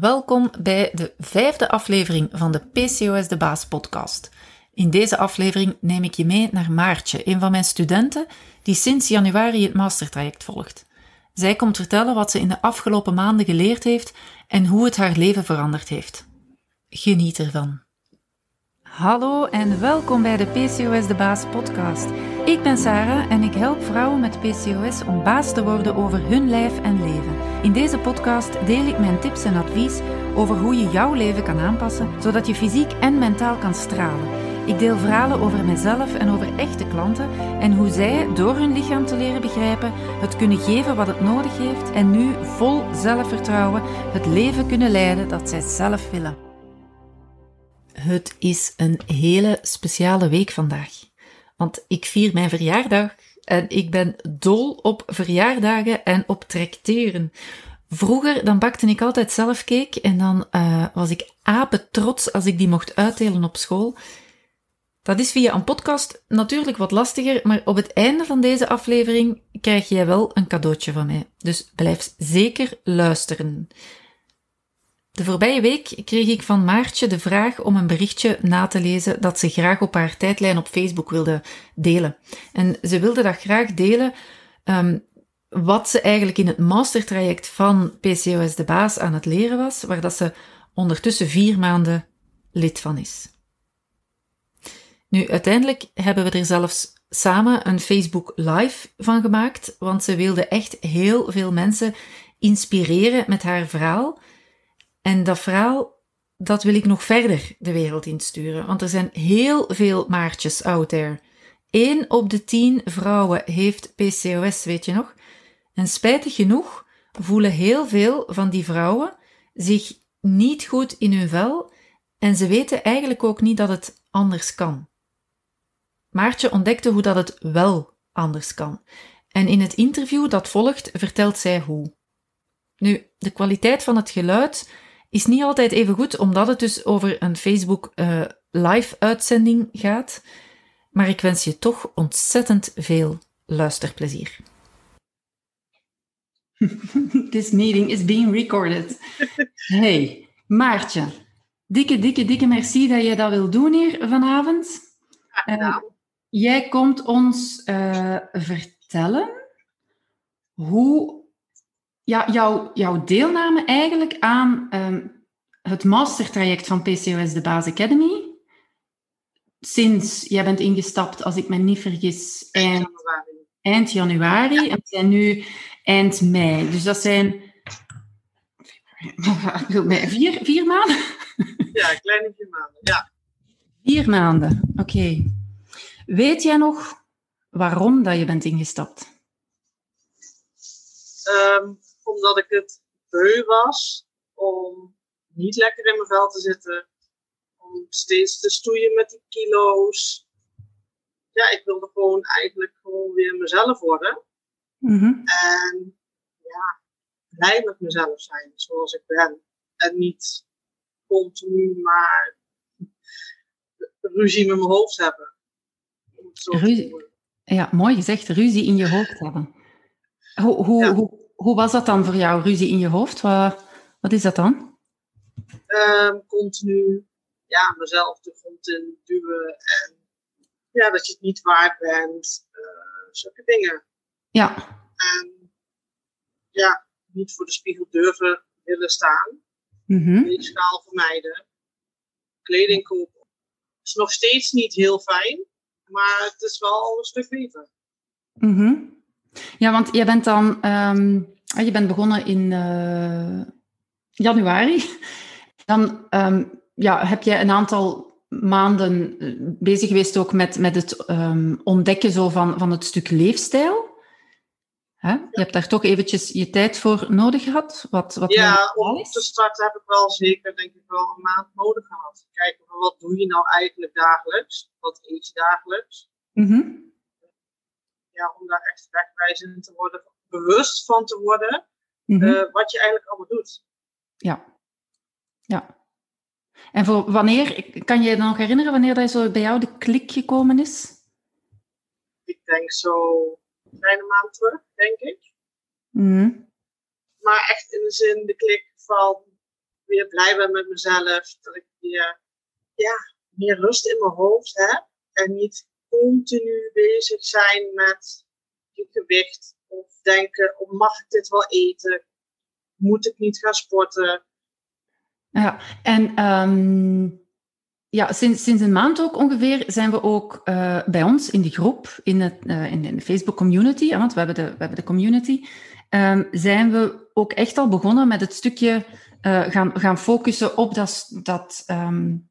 Welkom bij de vijfde aflevering van de PCOS de Baas podcast. In deze aflevering neem ik je mee naar Maartje, een van mijn studenten die sinds januari het mastertraject volgt. Zij komt vertellen wat ze in de afgelopen maanden geleerd heeft en hoe het haar leven veranderd heeft. Geniet ervan. Hallo en welkom bij de PCOS de Baas podcast. Ik ben Sarah en ik help vrouwen met PCOS om baas te worden over hun lijf en leven. In deze podcast deel ik mijn tips en advies over hoe je jouw leven kan aanpassen, zodat je fysiek en mentaal kan stralen. Ik deel verhalen over mezelf en over echte klanten en hoe zij, door hun lichaam te leren begrijpen, het kunnen geven wat het nodig heeft en nu vol zelfvertrouwen het leven kunnen leiden dat zij zelf willen. Het is een hele speciale week vandaag, want ik vier mijn verjaardag en ik ben dol op verjaardagen en op tracteren. Vroeger dan bakte ik altijd zelf cake en dan uh, was ik apen trots als ik die mocht uitdelen op school. Dat is via een podcast natuurlijk wat lastiger, maar op het einde van deze aflevering krijg jij wel een cadeautje van mij. Dus blijf zeker luisteren. De voorbije week kreeg ik van Maartje de vraag om een berichtje na te lezen dat ze graag op haar tijdlijn op Facebook wilde delen. En ze wilde dat graag delen um, wat ze eigenlijk in het mastertraject van PCOS de Baas aan het leren was, waar dat ze ondertussen vier maanden lid van is. Nu, uiteindelijk hebben we er zelfs samen een Facebook Live van gemaakt, want ze wilde echt heel veel mensen inspireren met haar verhaal en dat verhaal, dat wil ik nog verder de wereld insturen, want er zijn heel veel maartjes out there. 1 op de 10 vrouwen heeft PCOS, weet je nog? En spijtig genoeg voelen heel veel van die vrouwen zich niet goed in hun vel en ze weten eigenlijk ook niet dat het anders kan. Maartje ontdekte hoe dat het wel anders kan. En in het interview dat volgt vertelt zij hoe. Nu, de kwaliteit van het geluid is niet altijd even goed, omdat het dus over een Facebook uh, live uitzending gaat. Maar ik wens je toch ontzettend veel luisterplezier. This meeting is being recorded. Hey, Maartje. Dikke, dikke, dikke merci dat je dat wil doen hier vanavond. Uh, jij komt ons uh, vertellen hoe ja, jouw, jouw deelname eigenlijk aan um, het mastertraject van PCOS de Base Academy. Sinds jij bent ingestapt, als ik me niet vergis, eind, eind januari. En we zijn nu eind mei. Dus dat zijn vier, vier maanden? Ja, kleine vier maanden, ja. Vier maanden, oké. Okay. Weet jij nog waarom dat je bent ingestapt? Um, omdat ik het beu was om niet lekker in mijn vel te zitten. Om steeds te stoeien met die kilo's. Ja, ik wilde gewoon eigenlijk gewoon weer mezelf worden. Mm-hmm. En ja, blij met mezelf zijn zoals ik ben. En niet continu maar ruzie met mijn hoofd hebben. Ruzie. Ja, mooi gezegd, ruzie in je hoofd hebben. Hoe, hoe, ja. hoe, hoe was dat dan voor jou, ruzie in je hoofd? Wat, wat is dat dan? Um, continu ja, mezelf de grond in duwen en ja, dat je het niet waard bent. Uh, zulke dingen. Ja. En ja, niet voor de spiegel durven willen staan. Mm-hmm. schaal vermijden. Kleding kopen. Het is nog steeds niet heel fijn, maar het is wel een stuk beter. Mm-hmm. Ja, want je bent dan, um, je bent begonnen in uh, januari. Dan um, ja, heb je een aantal maanden bezig geweest ook met, met het um, ontdekken zo van, van het stuk leefstijl. Hè? Ja. Je hebt daar toch eventjes je tijd voor nodig gehad? Wat, wat ja, om te starten heb ik wel zeker denk ik wel een maand nodig gehad. Kijken van wat doe je nou eigenlijk dagelijks? Wat eet je dagelijks? Mm-hmm ja, om daar echt wegwijzend te worden, bewust van te worden, mm-hmm. uh, wat je eigenlijk allemaal doet. Ja. Ja. En voor wanneer, kan je je nog herinneren wanneer dat zo bij jou de klik gekomen is? Ik denk zo een kleine maand terug, denk ik. Mm. Maar echt in de zin de klik van weer blij ben met mezelf. Dat ik weer ja, meer rust in mijn hoofd heb. En niet continu bezig zijn met je gewicht. Of denken, oh, mag ik dit wel eten? Moet ik niet gaan sporten? Ja, en ehm, ja, sinds, sinds een maand ook ongeveer zijn we ook uh, bij ons in de groep, in, het, uh, in, de Facebook community, want we hebben de, we hebben de community, um, zijn we ook echt al begonnen met het stukje uh, gaan, gaan focussen op dat, dat, um,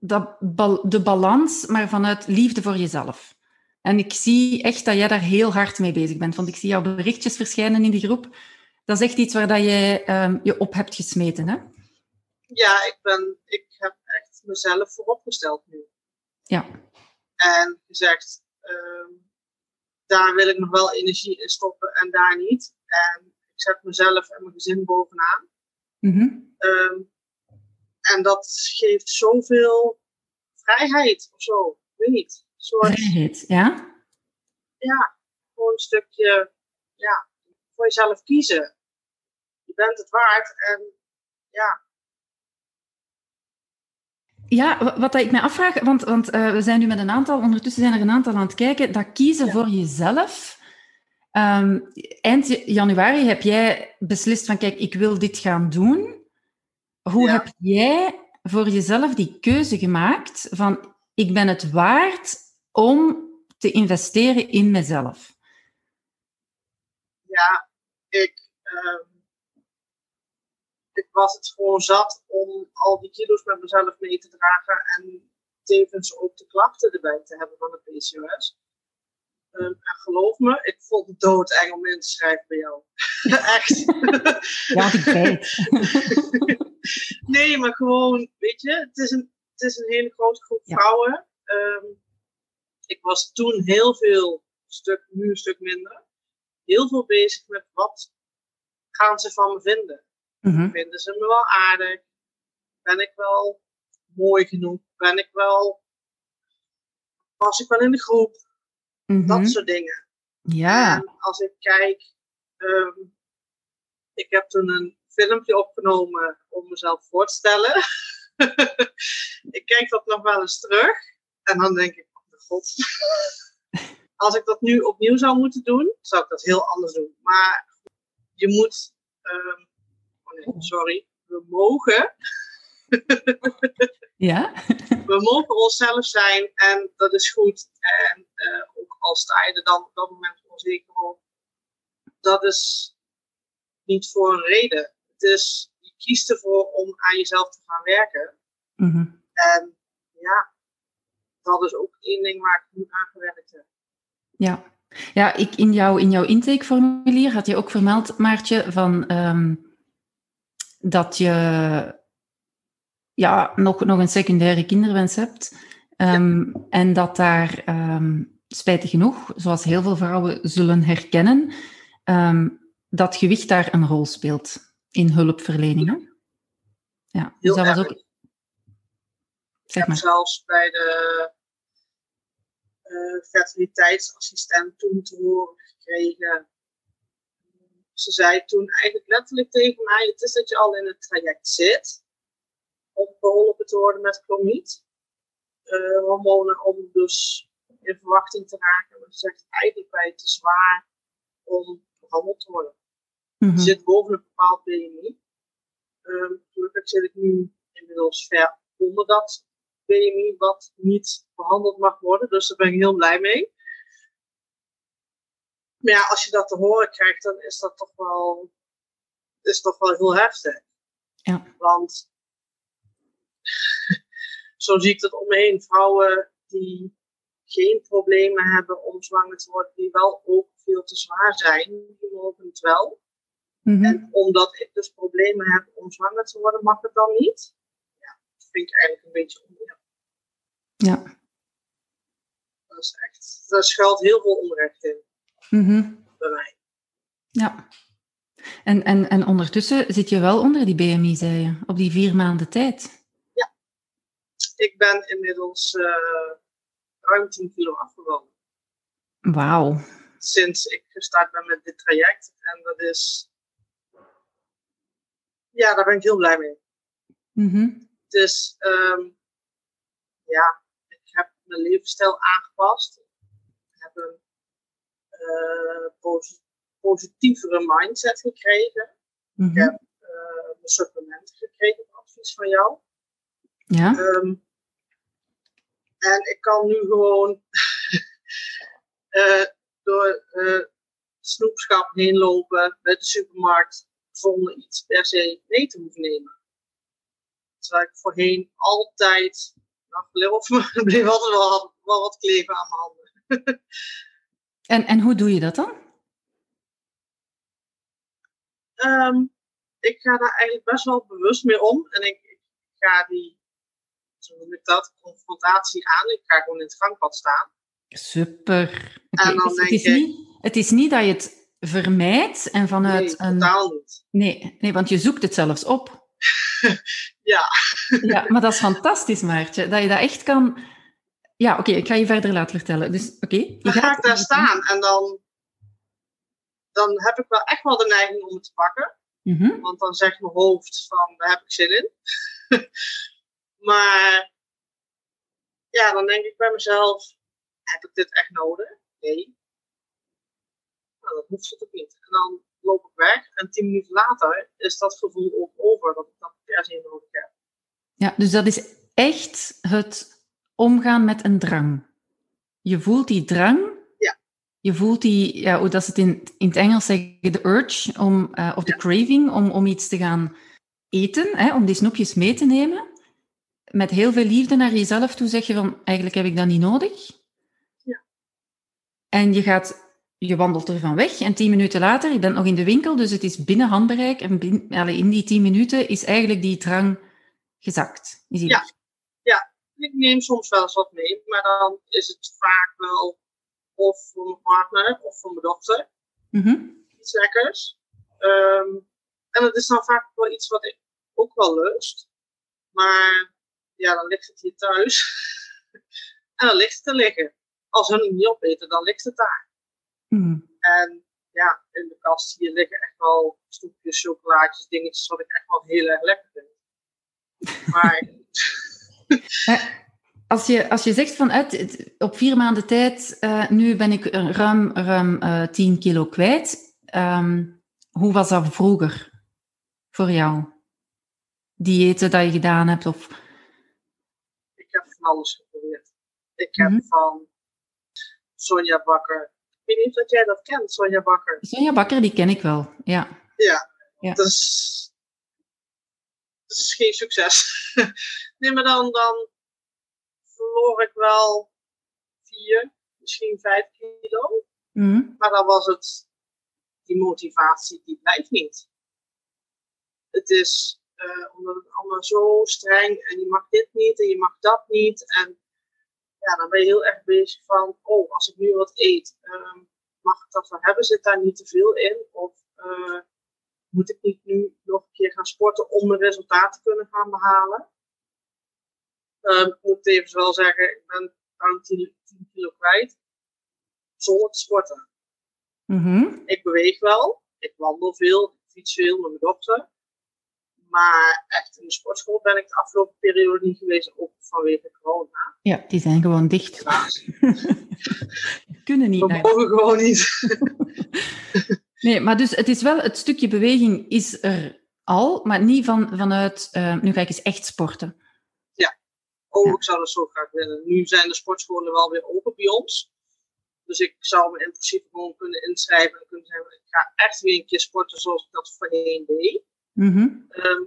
dat de balans, maar vanuit liefde voor jezelf. En ik zie echt dat jij daar heel hard mee bezig bent, want ik zie jouw berichtjes verschijnen in de groep. Dat is echt iets waar dat jij um, je op hebt gesmeten, hè? Ja, ik, ben, ik heb echt mezelf vooropgesteld nu. Ja. En gezegd, um, daar wil ik nog wel energie in stoppen en daar niet. En ik zet mezelf en mijn gezin bovenaan. Mm -hmm. um, en dat geeft zoveel vrijheid of zo. Weet niet. Soort, vrijheid, ja? Ja, gewoon een stukje, ja, voor jezelf kiezen. Je bent het waard en ja, ja, wat ik me afvraag, want, want uh, we zijn nu met een aantal, ondertussen zijn er een aantal aan het kijken, dat kiezen ja. voor jezelf. Um, eind januari heb jij beslist van, kijk, ik wil dit gaan doen. Hoe ja. heb jij voor jezelf die keuze gemaakt van, ik ben het waard om te investeren in mezelf? Ja, ik... Um ik was het gewoon zat om al die kilo's met mezelf mee te dragen en tevens ook de klachten erbij te hebben van de PCOS. Um, en geloof me, ik vond het doodeng om in te schrijven bij jou. Echt. ja, ik weet. nee, maar gewoon, weet je, het is een, het is een hele grote groep ja. vrouwen. Um, ik was toen heel veel, stuk, nu een stuk minder, heel veel bezig met wat gaan ze van me vinden. Mm-hmm. Vinden ze me wel aardig? Ben ik wel mooi genoeg? Ben ik wel. Pas ik wel in de groep? Mm-hmm. Dat soort dingen. Ja. En als ik kijk. Um, ik heb toen een filmpje opgenomen om mezelf voor te stellen. ik kijk dat nog wel eens terug. En dan denk ik, oh mijn god. als ik dat nu opnieuw zou moeten doen, zou ik dat heel anders doen. Maar je moet. Um, sorry, we mogen. ja? we mogen onszelf zijn en dat is goed. En uh, ook al sta je er dan op dat moment onzeker op, dat is niet voor een reden. Is, je kiest ervoor om aan jezelf te gaan werken. Mm-hmm. En ja, dat is ook één ding waar ik nu aan gewerkt heb. Ja, ja ik, in, jouw, in jouw intakeformulier had je ook vermeld, Maartje, van um, dat je ja, nog, nog een secundaire kinderwens hebt. Um, ja. En dat daar, um, spijtig genoeg, zoals heel veel vrouwen zullen herkennen, dat gewicht daar een rol speelt in hulpverleningen. Ja, dus dat was ook. Zeg maar. Ik heb zelfs bij de uh, fertiliteitsassistent toen te horen gekregen ze zei toen eigenlijk letterlijk tegen mij: Het is dat je al in het traject zit om geholpen te worden met chromiet. Uh, hormonen om dus in verwachting te raken. Maar ze zegt eigenlijk bij te zwaar om behandeld te worden. Je zit boven een bepaald BMI. Um, gelukkig zit ik nu inmiddels ver onder dat BMI wat niet behandeld mag worden. Dus daar ben ik heel blij mee. Maar ja, als je dat te horen krijgt, dan is dat toch wel, is toch wel heel heftig. Ja. Want zo zie ik dat om me heen. Vrouwen die geen problemen hebben om zwanger te worden, die wel ook veel te zwaar zijn, die mogen het wel. Mm-hmm. En omdat ik dus problemen heb om zwanger te worden, mag het dan niet? Ja, dat vind ik eigenlijk een beetje onrecht. Ja. Dat is echt, daar schuilt heel veel onrecht in. Mm-hmm. Bij mij. Ja. En, en, en ondertussen zit je wel onder die BMI, zei je, op die vier maanden tijd. Ja. Ik ben inmiddels uh, ruim 10 kilo afgevallen. Wauw. Sinds ik gestart ben met dit traject. En dat is ja, daar ben ik heel blij mee. Mhm. Dus ehm, ja, ik heb mijn levensstijl aangepast. Ik heb een eh, posi- positievere mindset gekregen. Mhm. Ik heb eh, mijn supplementen gekregen op advies van jou. Ja. Ehm, en ik kan nu gewoon eh, door snoepschap heen lopen bij de supermarkt zonder iets per se mee te hoeven nemen. Terwijl ik voorheen altijd, nou, bleef, of, bleef altijd wel, wel wat kleven aan mijn handen. En, en hoe doe je dat dan? Ehm, ik ga daar eigenlijk best wel bewust mee om. En ik, ik ga die, zo noem ik dat, confrontatie aan. Ik ga gewoon in het gangpad staan. Super. En dan dus het, denk is ik- niet, het is niet dat je het vermijdt en vanuit Nee, een... totaal niet. Nee, nee, want je zoekt het zelfs op. Ja. Ja, maar dat is fantastisch, Maartje. Dat je dat echt kan... Ja, oké, ik ga je verder laten vertellen. Dus, oké. je Dan ga ik daar staan en dan, dan heb ik wel echt wel de neiging om het te pakken. Mhm. Want dan zegt mijn hoofd van, daar heb ik zin in. maar ja, dan denk ik bij mezelf, heb ik dit echt nodig? Nee. Nou, dat hoeft het ook niet. En dan loop ik weg en tien minuten later is dat gevoel ook over dat ik dat per se nodig heb. Ja, dus dat is echt het omgaan met een drang. Je voelt die drang. Ja. Je voelt die, ja, hoe dat ze het in, in het Engels zeggen, de urge, om, eh, of de craving, om, om iets te gaan eten, hè, om die snoepjes mee te nemen. Met heel veel liefde naar jezelf toe zeg je van, eigenlijk heb ik dat niet nodig. Ja. En je gaat, je wandelt ervan weg en tien minuten later, je bent nog in de winkel, dus het is binnen handbereik. En bin, allee, in die tien minuten is eigenlijk die drang gezakt. Is die Ja. weg. Ik neem soms wel eens wat mee, maar dan is het vaak wel of voor mijn partner of voor mijn dochter. Mhm. iets lekkers. Ehm, en het is dan vaak wel iets wat ik ook wel lust. Maar ja, dan ligt het hier thuis. en dan ligt het te liggen. Als hun het niet opeten, dan ligt het daar. Mhm. En ja, in de kast hier liggen echt wel snoepjes, chocolaatjes, dingetjes wat ik echt wel heel erg lekker vind. Maar Maar Als je, als je zegt van uit, het- op vier maanden tijd, eh, nu ben ik ruim, ruim eh 10 kilo kwijt. Ehm, hoe was dat vroeger voor jou? Diëten dat je gedaan hebt? Of... ik heb van alles geprobeerd. Ik heb Mhm. van Sonja Bakker. Ik weet niet of jij dat kent, Sonja Bakker. Sonja Bakker, die ken ik wel. Ja. Ja. Dat is, dat is geen succes. nee, maar dan, dan verloor ik wel vier, misschien vijf kilo. Mhm. Maar dan was het, die motivatie, die blijft niet. Het is eh, omdat het allemaal zo streng en je mag dit niet en je mag dat niet. En ja, dan ben je heel erg bezig van, oh, als ik nu wat eet, ehm, mag ik dat wel hebben? Zit daar niet te veel in? Of eh, moet ik niet nu nog een keer gaan sporten om mijn resultaat te kunnen gaan behalen? Ehm, ik moet even wel zeggen, ik ben ruim 10, 10 kilo kwijt zonder te sporten. Mhm. Ik beweeg wel, ik wandel veel, ik fiets veel met mijn dochter. Maar echt in de sportschool ben ik de afgelopen periode niet geweest, ook vanwege corona. Ja, die zijn gewoon dicht. Kunnen niet We mogen gewoon niet. Nee, maar dus het is wel, het stukje beweging is er al, maar niet van, vanuit, eh, nu ga ik eens echt sporten. Oh, Ja. ik zou dat zo graag willen. Nu zijn de sportscholen wel weer open bij ons. Dus ik zou me in principe gewoon kunnen inschrijven en kunnen zeggen, ik ga echt weer een keer sporten zoals ik dat voorheen deed. Mhm. Ehm,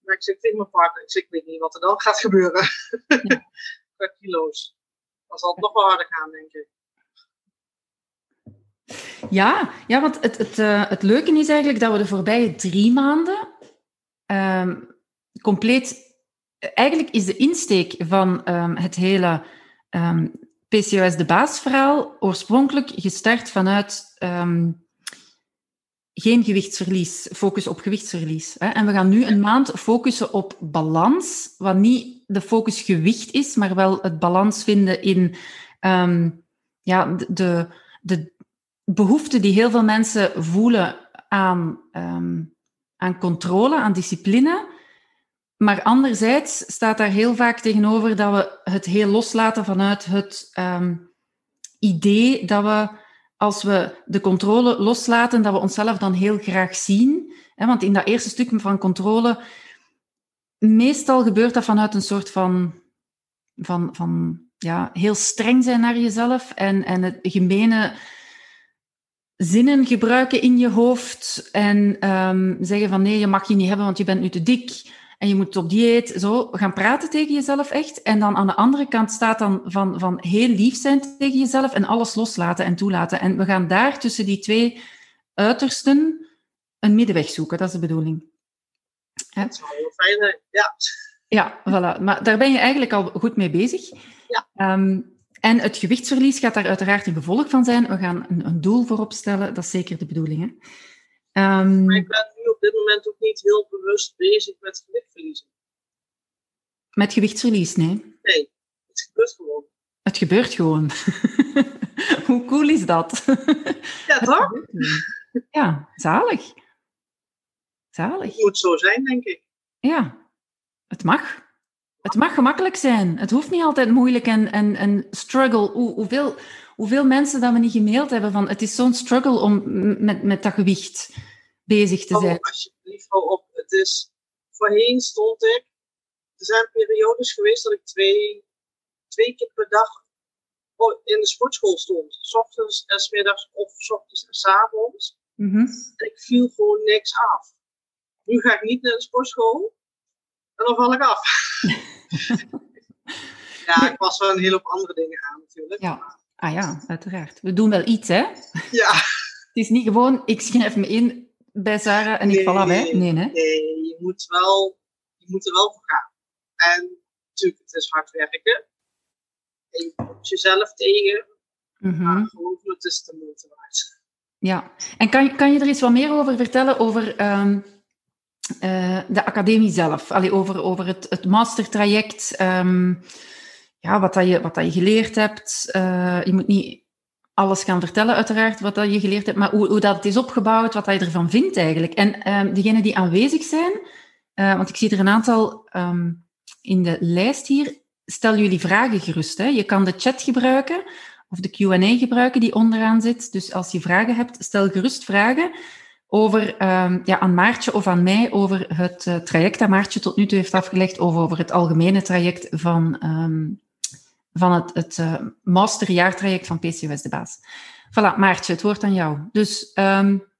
maar ik zeg tegen mijn partner, ik, zeg, ik weet niet wat er dan gaat gebeuren. Qua kilo's. Dan zal het nog wel harder gaan, denk ik. Ja, ja, want het, het, eh, het leuke is eigenlijk dat we de voorbije drie maanden ehm, compleet... Eigenlijk is de insteek van ehm, het hele PCOS de baasverhaal oorspronkelijk gestart vanuit geen gewichtsverlies, focus op gewichtsverlies. Hè? En we gaan nu een maand focussen op balans, wat niet de focus gewicht is, maar wel het balans vinden in ehm, ja, de, de, behoefte die heel veel mensen voelen aan, ehm, aan controle, aan discipline. Maar anderzijds staat daar heel vaak tegenover dat we het heel loslaten vanuit het ehm, idee dat we, als we de controle loslaten, dat we onszelf dan heel graag zien. Want in dat eerste stuk van controle, meestal gebeurt dat vanuit een soort van, van, van ja, heel streng zijn naar jezelf en, en het gemene zinnen gebruiken in je hoofd en ehm, zeggen van nee, je mag je niet hebben, want je bent nu te dik en je moet op dieet. Zo gaan praten tegen jezelf echt. En dan aan de andere kant staat dan van, van heel lief zijn tegen jezelf en alles loslaten en toelaten. En we gaan daar tussen die twee uitersten een middenweg zoeken. Dat is de bedoeling. Dat zou heel fijn ja. Ja, voilà. Maar daar ben je eigenlijk al goed mee bezig. Ja. Ehm, en het gewichtsverlies gaat daar uiteraard een gevolg van zijn. We gaan een, een doel voor opstellen. Dat is zeker de bedoeling. Hè? Um, maar ik ben op dit moment ook niet heel bewust bezig met gewichtverliezen. Met gewichtsverlies, nee? Nee, het gebeurt gewoon. Het gebeurt gewoon. Hoe cool is dat? Ja, toch? Ja, zalig. Zalig. Het moet zo zijn, denk ik. Ja, het mag. Het mag gemakkelijk zijn. Het hoeft niet altijd moeilijk en, en, en struggle. Hoe, hoeveel, hoeveel mensen dat we niet gemaild hebben van het is zo'n struggle om met, met dat gewicht bezig te zijn. Oh, alsjeblieft, hou op. Het is, voorheen stond ik, er zijn periodes geweest dat ik twee, twee keer per dag in de sportschool stond. S ochtends en s middags of s ochtends en s avonds. Mm Ik viel gewoon niks af. Nu ga ik niet naar de sportschool en dan val ik af. ja, ik was wel een hele hoop andere dingen aan natuurlijk. Ja. Ah ja, uiteraard. We doen wel iets, hè? Ja. Het is niet gewoon, ik schrijf me in bij Sarah en ik val af, hè? Nee, hè? Nee, je moet, wel, je moet er wel voor gaan. En natuurlijk, het is hard werken. En je komt jezelf tegen. Mm Maar geloof me, het is de moeite waard. Ja, en kan, kan je er iets wat meer over vertellen over ehm, eh, de academie zelf? Allee, over, over het, het mastertraject, um, ja, wat, dat je, wat dat je geleerd hebt. Uh, je moet niet alles gaan vertellen, uiteraard, wat dat je geleerd hebt, maar hoe, hoe dat is opgebouwd, wat dat je ervan vindt eigenlijk. En um, degenen die aanwezig zijn, uh, want ik zie er een aantal in de lijst hier, stel jullie vragen gerust. Hè. Je kan de chat gebruiken of de Q&A gebruiken die onderaan zit. Dus als je vragen hebt, stel gerust vragen over, um, ja, aan Maartje of aan mij over het uh, traject dat Maartje tot nu toe heeft afgelegd, of over het algemene traject van, van het, het uh, masterjaartraject van PCOS de Baas. Voilà, Maartje, het woord aan jou. Dus um,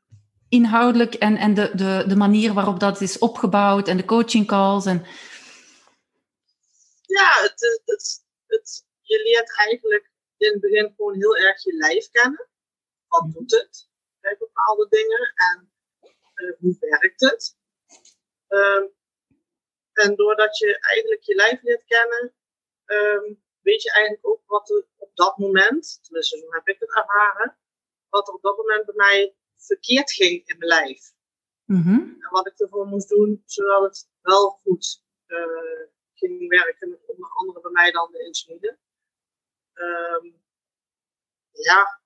inhoudelijk en, en de, de, de manier waarop dat is opgebouwd en de coaching calls. En... Ja, het, het, het, je leert eigenlijk in het begin gewoon heel erg je lijf kennen. Wat doet het bij bepaalde dingen en uh, hoe werkt het? Um, en doordat je eigenlijk je lijf leert kennen, um, weet je eigenlijk ook wat er op dat moment, tenminste zo heb ik het ervaren, wat er op dat moment bij mij verkeerd ging in mijn lijf. Mm -hmm. En wat ik ervoor moest doen, zodat het wel goed uh, ging werken, met onder andere bij mij dan de insuline. Um, ja,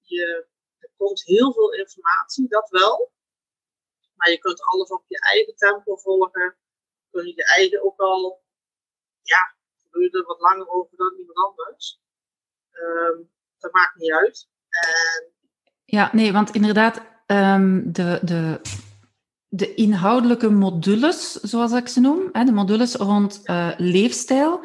je, er komt heel veel informatie, dat wel. Maar je kunt alles op je eigen tempo volgen. Kun je je eigen ook al, ja, er wat langer over dan iemand anders. Um, dat maakt niet uit. En... Ja, nee, want inderdaad, um, de, de, de inhoudelijke modules, zoals ik ze noem, hè, de modules rond uh, leefstijl,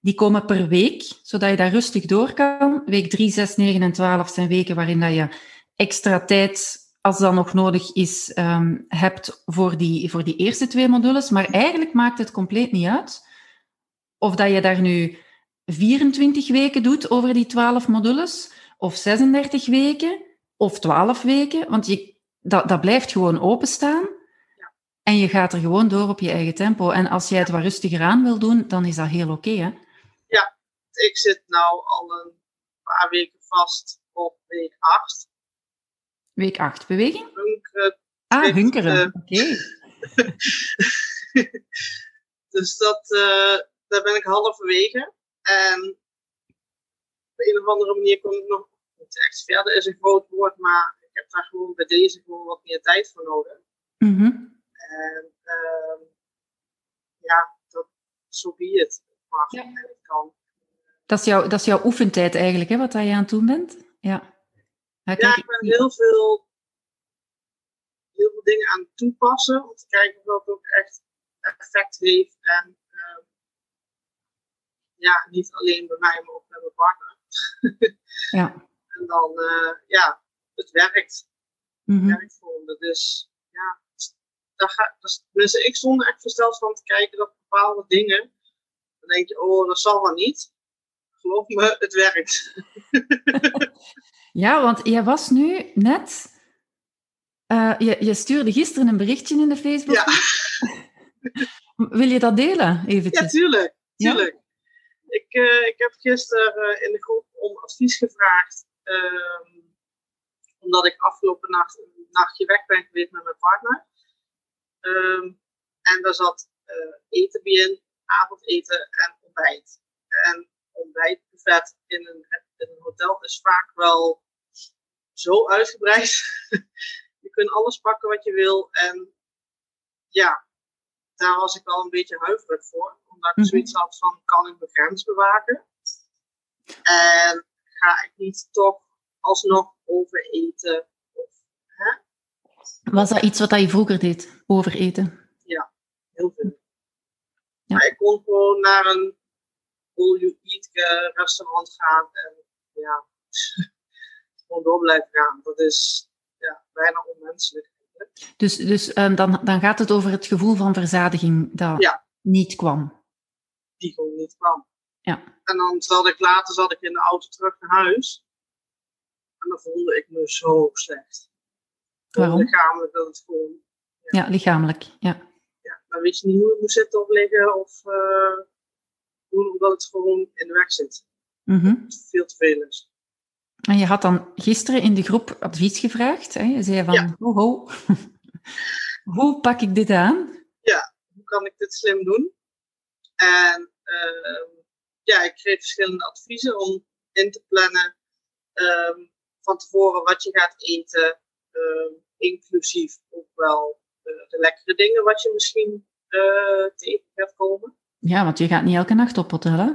die komen per week, zodat je daar rustig door kan. Week 3, 6, 9 en 12 zijn weken waarin dat je extra tijd, als dat nog nodig is, um, hebt voor die, voor die eerste twee modules. Maar eigenlijk maakt het compleet niet uit of dat je daar nu 24 weken doet over die 12 modules, of 36 weken, of 12 weken. Want je, dat, dat blijft gewoon openstaan. Ja. En je gaat er gewoon door op je eigen tempo. En als jij het wat rustiger aan wil doen, dan is dat heel oké, okay, hè? Ja, ik zit nou al een paar weken vast op week 8. Week 8, beweging? Hunkeren. Ah, hunkeren, oké. Okay. dus dat, uh, daar ben ik halverwege. En op een of andere manier kom ik nog niet echt verder, is een groot woord, maar ik heb daar gewoon bij deze gewoon wat meer tijd voor nodig. Mm -hmm. En ehm, ja, dat, zo be het. Ja. en kan. Dat is, jouw, dat is jouw oefentijd eigenlijk, hè, wat je aan het doen bent? Ja. Ja, ik ben heel veel, heel veel dingen aan het toepassen om te kijken of dat ook echt effect heeft. En ja, niet alleen bij mij, maar ook bij mijn partner. ja. En dan, eh, ja, het werkt. Mhm. werkt voor me. Dus ja, daar ga, dus, dus ik stond er echt versteld van te kijken dat bepaalde dingen, dan denk je, oh, dat zal wel niet. Geloof me, het werkt. Ja, want jij was nu net... eh, je, je stuurde gisteren een berichtje in de Facebook. Ja. Wil je dat delen, Ja, eventjes? tuurlijk. Ja? tuurlijk. Ik, eh, ik heb gisteren eh, in de groep om advies gevraagd. ehm, omdat ik afgelopen nacht een nachtje weg ben geweest met mijn partner. Ehm, en daar zat eh, eten bij in, avondeten en ontbijt. En ontbijtbuffet in een, in een hotel is vaak wel zo uitgebreid. je kunt alles pakken wat je wil. En ja, daar was ik wel een beetje huiverig voor. Omdat ik Mhm. zoiets had van, kan ik mijn grens bewaken? En ga ik niet toch alsnog overeten? Of, hè? Was dat iets wat dat je vroeger deed, overeten? Heel veel. Ja. Maar ik kon gewoon naar een all-you-eat eh, restaurant gaan en ja, gewoon door blijven gaan. Dat is ja, bijna onmenselijk. Dus, dus ehm, dan, dan gaat het over het gevoel van verzadiging dat Ja. niet kwam. Die gewoon niet kwam. Ja. En dan zat ik later zat ik in de auto terug naar huis. En dan voelde ik me zo slecht. Waarom? Lichamelijk dat het gewoon, Ja, lichamelijk. Ja. ja, dan weet je niet hoe je moet zitten of liggen of eh, doen, omdat het gewoon in de weg zit. Mhm. Veel te veel is. En je had dan gisteren in de groep advies gevraagd. Hè? Je zei van, Ja. ho, ho. hoe pak ik dit aan? hoe kan ik dit slim doen? En ehm, ja, ik kreeg verschillende adviezen om in te plannen ehm, van tevoren wat je gaat eten, ehm, inclusief ook wel eh, de lekkere dingen wat je misschien eh, tegen gaat komen. Ja, want je gaat niet elke nacht op hotel, hè?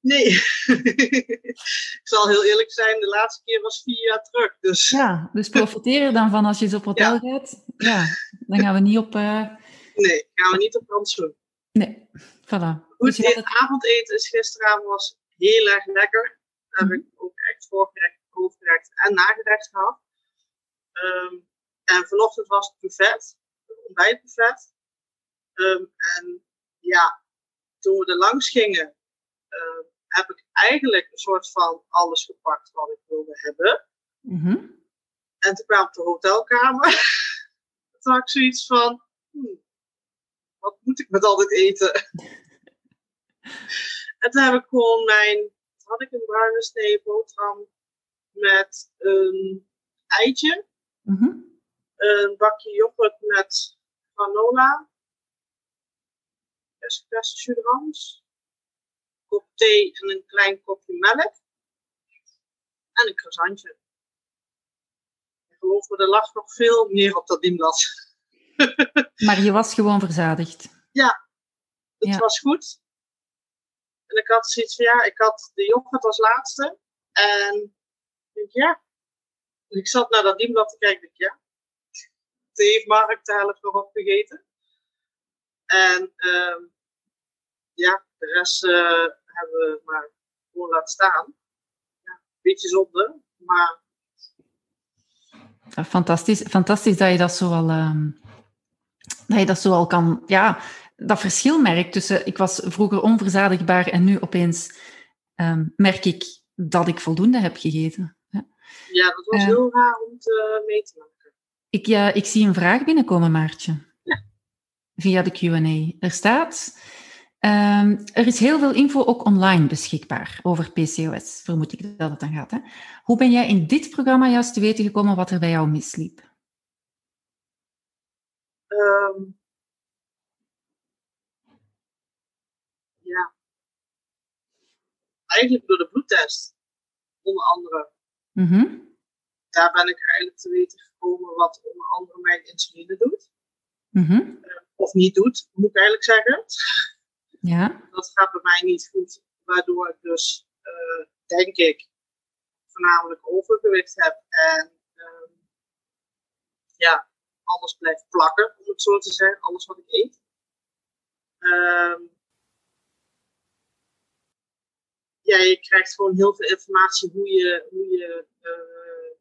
Nee, ik zal heel eerlijk zijn, de laatste keer was vier jaar terug. Dus Ja, dus profiteer er dan van als je eens op hotel gaat. Ja, dan gaan we niet op... eh, nee, gaan we niet op rantsoen. Nee, voilà. Goed, Dus het avondeten is gisteravond was heel erg lekker. Daar heb ik ook echt voorgerecht, hoofdgerecht en nagerecht gehad. Ehm, en vanochtend was het buffet, het ontbijtbuffet. Ehm, en ja, toen we er langs gingen, ehm, heb ik eigenlijk een soort van alles gepakt wat ik wilde hebben. Mhm. En toen kwam ik op de hotelkamer. toen had ik zoiets van, hmm, wat moet ik met al dit eten? en toen heb ik gewoon mijn, had ik een bruine snee boterham met een eitje, Mhm. een bakje yoghurt met granola, espresso kop thee en een klein kopje melk en een croissantje. En geloof me, er lag nog veel meer op dat dienblad. Maar je was gewoon verzadigd. Het Ja. was goed. En ik had zoiets van, ja, ik had de yoghurt als laatste. En ik denk, ja. En ik zat naar dat dienblad te kijken. Ik ja. Thee heeft Mark de helft nog opgegeten. En ehm, ja, de rest eh, hebben we maar gewoon laten staan. Ja, een beetje zonde, maar Fantastisch, fantastisch dat je dat zo al, dat je dat zo al kan, ja, dat verschil merkt tussen, ik was vroeger onverzadigbaar en nu opeens ehm, merk ik dat ik voldoende heb gegeten. Ja. ja, dat was Eh. heel raar om te mee te maken. Ik, ja, ik zie een vraag binnenkomen, Maartje. Via de Q&A. Er staat, ehm, er is heel veel info ook online beschikbaar over PCOS, vermoed ik dat het dan gaat. Hè? Hoe ben jij in dit programma juist te weten gekomen wat er bij jou misliep? Ehm, ja. Eigenlijk door de bloedtest, onder andere. Mhm. Daar ben ik eigenlijk te weten gekomen wat onder andere mijn insuline doet. Mhm. of niet doet, moet ik eigenlijk zeggen. Ja. Dat gaat bij mij niet goed, waardoor ik dus, eh, denk ik, voornamelijk overgewicht heb en ehm, ja, alles blijft plakken, om het zo te zeggen, alles wat ik eet. Ja, je krijgt gewoon heel veel informatie hoe je, hoe je, eh,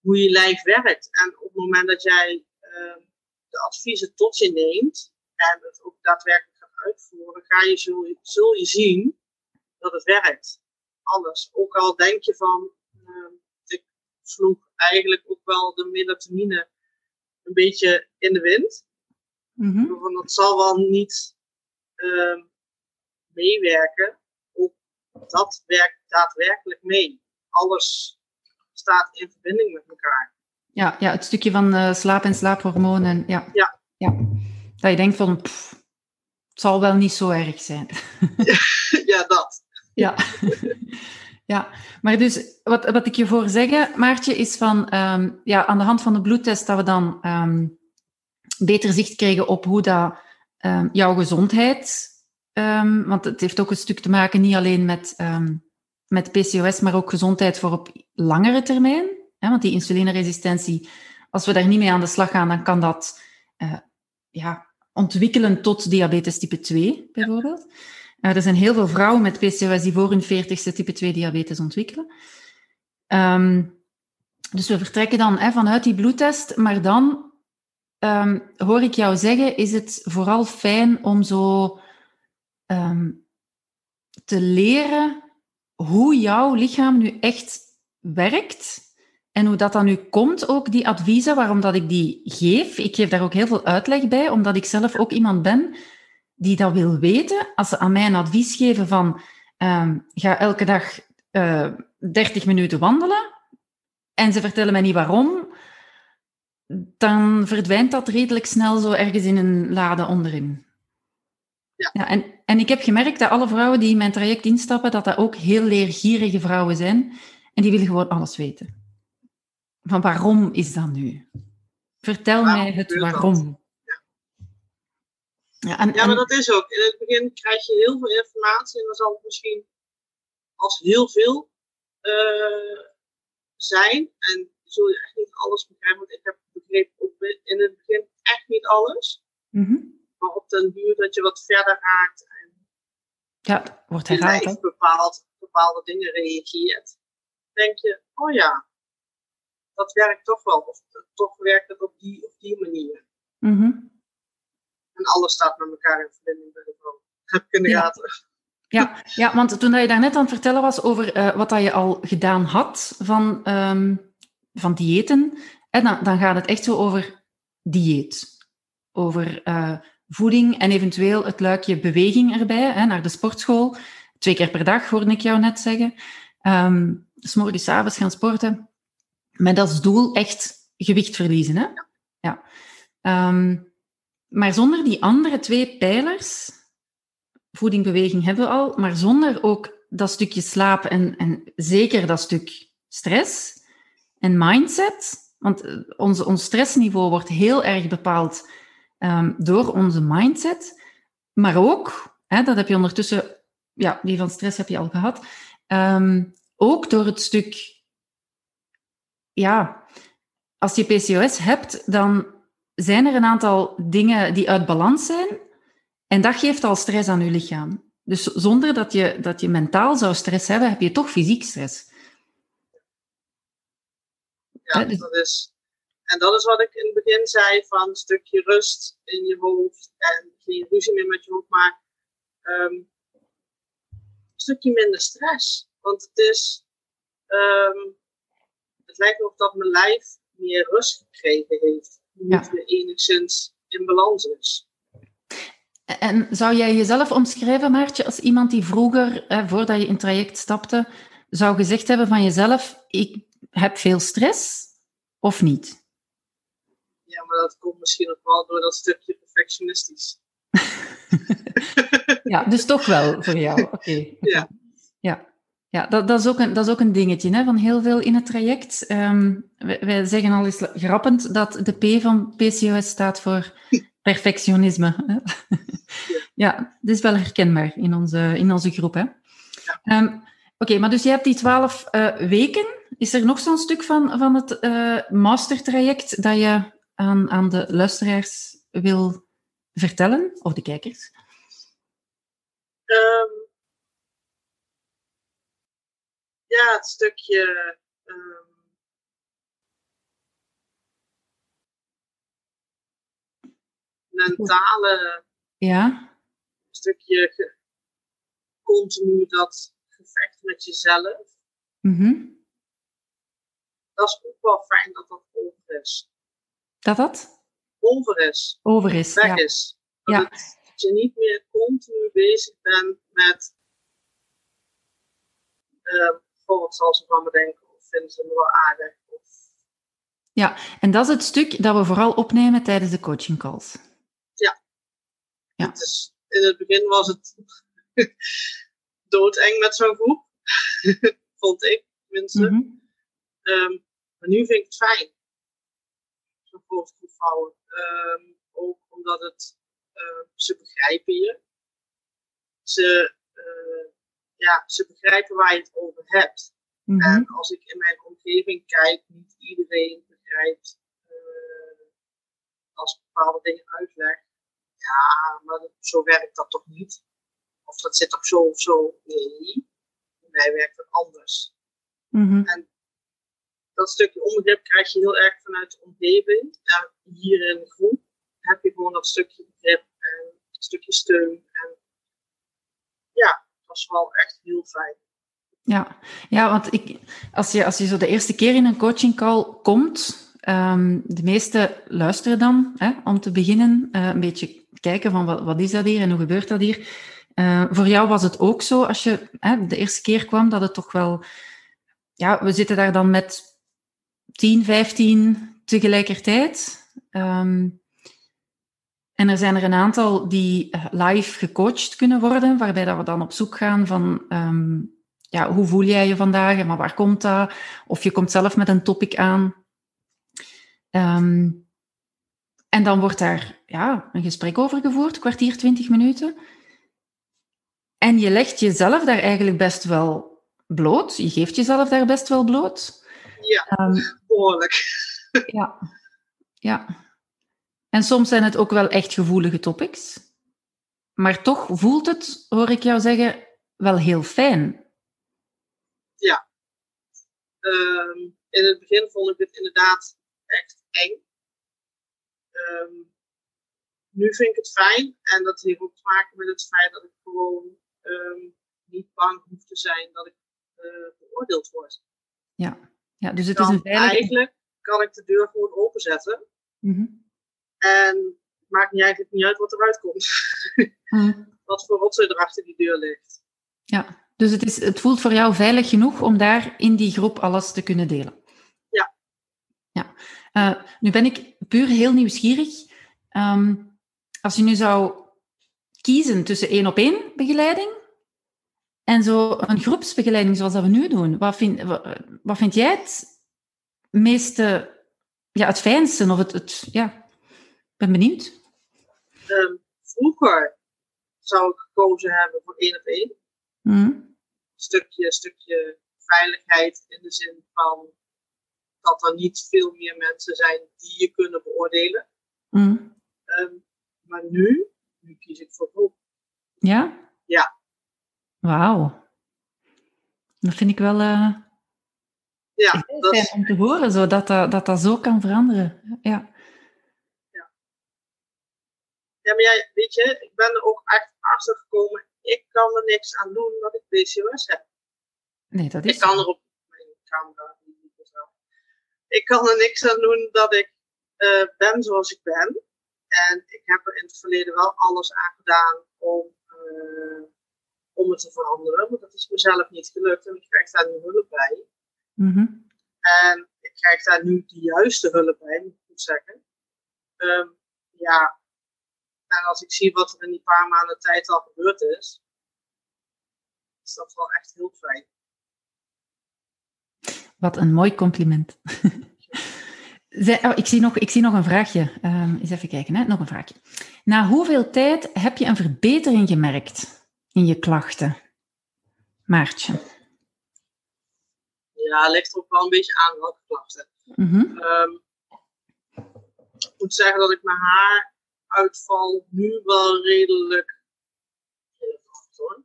hoe je lijf werkt. En op het moment dat jij ehm, de adviezen tot je neemt en het ook daadwerkelijk gaat uitvoeren, ga je, zul, je, zul je zien dat het werkt. Alles. Ook al denk je van, ehm, ik sloeg eigenlijk wel de melatonine een beetje in de wind. Mhm. Want dat zal wel niet ehm, meewerken. Ook dat werkt daadwerkelijk mee. Alles staat in verbinding met elkaar. Ja, ja, het stukje van eh, slaap en slaaphormonen. Ja. Ja. ja. Dat je denkt van, pff, het zal wel niet zo erg zijn. ja, dat. Ja. ja, maar dus wat, wat ik je voor zeggen, Maartje, is van ehm, ja, aan de hand van de bloedtest dat we dan ehm, beter zicht kregen op hoe dat ehm, jouw gezondheid, want het heeft ook een stuk te maken niet alleen met, met PCOS, maar ook gezondheid voor op langere termijn. Hè, want die insulineresistentie, als we daar niet mee aan de slag gaan, dan kan dat eh, ja, ontwikkelen tot diabetes type 2, bijvoorbeeld. Er zijn heel veel vrouwen met PCOS die voor hun 40ste type 2 diabetes ontwikkelen. Ehm, dus we vertrekken dan hè, vanuit die bloedtest, maar dan ehm, hoor ik jou zeggen, is het vooral fijn om zo ehm, te leren hoe jouw lichaam nu echt werkt en hoe dat dan nu komt, ook die adviezen, waarom dat ik die geef. Ik geef daar ook heel veel uitleg bij, omdat ik zelf ook iemand ben die dat wil weten. Als ze aan mij een advies geven van ehm, ga elke dag eh 30 minuten wandelen en ze vertellen mij niet waarom, dan verdwijnt dat redelijk snel zo ergens in een lade onderin. Ja. Ja, en, en ik heb gemerkt dat alle vrouwen die in mijn traject instappen, dat dat ook heel leergierige vrouwen zijn. En die willen gewoon alles weten. Van waarom is dat nu? Vertel Waarom mij het waarom. Ja, en, Ja, en- maar dat is ook. In het begin krijg je heel veel informatie en dan zal het misschien als heel veel eh, zijn. En zul je echt niet alles begrijpen, want ik heb begrepen ook in het begin echt niet alles. Mhm. Maar op den duur dat je wat verder raakt en Ja, wordt herhaald. bepaald, bepaalde dingen reageert, denk je, oh ja, dat werkt toch wel. Of toch werkt het op die of die manier. Mhm. En alles staat met elkaar in verbinding bij de vrouw. Heb ik in de Ja. gaten. Ja, ja, want toen je daarnet aan het vertellen was over eh, wat dat je al gedaan had van, ehm, van diëten, hè, dan, dan gaat het echt zo over dieet. Over eh, voeding en eventueel het luikje beweging erbij, hè, naar de sportschool. Twee keer per dag, hoorde ik jou net zeggen. Ehm s morgens, avonds gaan sporten. Met als doel echt gewicht verliezen. Hè? Ja. Ehm, maar zonder die andere twee pijlers, voeding, beweging hebben we al, maar zonder ook dat stukje slaap en, en zeker dat stuk stress en mindset. Want eh, onze, ons stressniveau wordt heel erg bepaald ehm, door onze mindset, maar ook, hè, dat heb je ondertussen, ja, die van stress heb je al gehad, ehm, ook door het stuk, ja, als je PCOS hebt, dan zijn er een aantal dingen die uit balans zijn. En dat geeft al stress aan je lichaam. Dus zonder dat je, dat je mentaal zou stress hebben, heb je toch fysiek stress. Ja, dus- dat is, en dat is wat ik in het begin zei van een stukje rust in je hoofd en geen ruzie meer met je hoofd, maar ehm, een stukje minder stress. Want het is, ehm, het lijkt erop dat mijn lijf meer rust gekregen heeft. Ja. Niet weer enigszins in balans is. En zou jij jezelf omschrijven, Maartje, als iemand die vroeger, eh, voordat je in traject stapte, zou gezegd hebben van jezelf, ik heb veel stress of niet? Ja, maar dat komt misschien ook wel door dat stukje perfectionistisch. Ja, dus toch wel voor jou. Oké. oké. Ja. Ja. Ja, dat, dat, is ook een, dat is ook een dingetje hè, van heel veel in het traject. Ehm, wij, wij zeggen al eens grappend dat de P van PCOS staat voor perfectionisme. Ja, dat is wel herkenbaar in onze, in onze groep. Hè? Ehm, oké, maar dus je hebt die twaalf uh, weken. Is er nog zo'n stuk van, van het uh, mastertraject dat je aan, aan de luisteraars wil vertellen, of de kijkers? Um, ja, het stukje. Um, mentale. Ja. stukje continu dat gevecht met jezelf. Mm Dat is ook wel fijn dat dat over is. Dat dat? Over is. Over is, Weg ja. is. Dat, Ja. het- dat je niet meer continu bezig bent met. Uh, wat zal ze van me denken? Of vinden ze me wel aardig? Of, Ja, en dat is het stuk dat we vooral opnemen tijdens de coaching calls. Ja. Het is, in het begin was het doodeng met zo'n groep. Vond ik, tenminste. Mhm. Ehm, maar nu vind ik het fijn. Zo'n grote groep vrouwen. Ehm, ook omdat het, eh, ze begrijpen je. Ze, eh, ja, ze begrijpen waar je het over hebt. Mhm. En als ik in mijn omgeving kijk, niet iedereen begrijpt eh, als ik bepaalde dingen uitleg. Ja, maar dat- zo werkt dat toch niet? Of dat zit toch zo of zo? Nee, bij mij werkt het anders Mhm. dat stukje onbegrip krijg je heel erg vanuit de omgeving. En hier in de groep heb je gewoon dat stukje begrip en een stukje steun. En ja, is wel echt heel fijn. Ja, ja want ik, als, je, als je zo de eerste keer in een coaching call komt, ehm, de meesten luisteren dan hè, om te beginnen, eh, een beetje kijken van wat, wat is dat hier en hoe gebeurt dat hier. Eh, voor jou was het ook zo, als je hè, de eerste keer kwam, dat het toch wel... Ja, we zitten daar dan met 10, 15 tegelijkertijd. Ehm, en er zijn er een aantal die eh, live gecoacht kunnen worden, waarbij dat we dan op zoek gaan van... ehm, ja, hoe voel jij je vandaag en maar waar komt dat? Of je komt zelf met een topic aan. Ehm, en dan wordt daar ja, een gesprek over gevoerd, kwartier, twintig minuten. En je legt jezelf daar eigenlijk best wel bloot. Je geeft jezelf daar best wel bloot. Ja, Ehm, behoorlijk. ja. ja. En soms zijn het ook wel echt gevoelige topics. Maar toch voelt het, hoor ik jou zeggen, wel heel fijn. Ehm, in het begin vond ik het inderdaad echt eng. Ehm, nu vind ik het fijn. En dat heeft ook te maken met het feit dat ik gewoon ehm, niet bang hoef te zijn dat ik eh, beoordeeld word. Ja, dus het is een veilige... Eigenlijk kan ik de deur gewoon openzetten. Mhm. En het maakt niet eigenlijk niet uit wat eruit komt. Mhm. Wat voor rotzooi er achter die deur ligt. Ja, dus het, is, het voelt voor jou veilig genoeg om daar in die groep alles te kunnen delen. Ja. ja. Eh, nu ben ik puur heel nieuwsgierig. Ehm, als je nu zou kiezen tussen één op één begeleiding en zo een groepsbegeleiding zoals dat we nu doen, wat vind, wat, wat vind jij het meeste, ja, het fijnste? Of het, het, ja, ben benieuwd. Ehm, vroeger zou ik gekozen hebben voor één op één. Mhm. Stukje, stukje veiligheid in de zin van dat er niet veel meer mensen zijn die je kunnen beoordelen. Mhm. Ehm, maar nu, nu kies ik voor groep. Ja? Ja. Wauw. Dat vind ik wel eh, Ja, dat is, om te horen, zo, dat, dat, dat dat zo kan veranderen. Ja. Ja, maar jij, weet je, ik ben er ook echt achter gekomen. Ik kan er niks aan doen dat ik PCOS heb. Nee, dat is Ik kan er op mijn camera. Ik kan er niks aan doen dat ik eh, ben zoals ik ben. En ik heb er in het verleden wel alles aan gedaan om, eh, om het te veranderen. Maar dat is mezelf niet gelukt en ik krijg daar nu hulp bij. Mhm. En ik krijg daar nu de juiste hulp bij, moet ik goed zeggen. Ehm, ja, en als ik zie wat er in die paar maanden tijd al gebeurd is, is dat wel echt heel fijn. Wat een mooi compliment. oh, ik, zie nog, ik zie nog een vraagje. Um, eens even kijken, hè? nog een vraagje. Na hoeveel tijd heb je een verbetering gemerkt in je klachten? Maartje. Ja, ligt ook wel een beetje aan welke klachten. Mm ik moet zeggen dat ik mijn haaruitval nu wel redelijk. Hoor.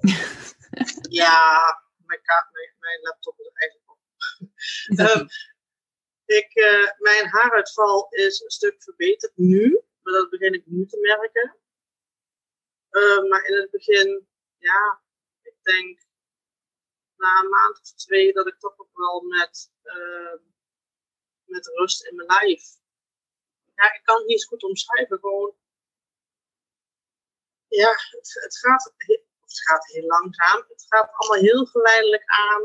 ja, mijn, mijn, mijn laptop is eigenlijk op. um, ik, uh, mijn haaruitval is een stuk verbeterd nu, maar dat begin ik nu te merken. Uh, maar in het begin, ja, ik denk na een maand of twee dat ik toch ook wel met, uh, met rust in mijn lijf. Ja, ik kan het niet eens goed omschrijven. Gewoon, ja, het, het, gaat, het gaat heel langzaam. Het gaat allemaal heel geleidelijk aan.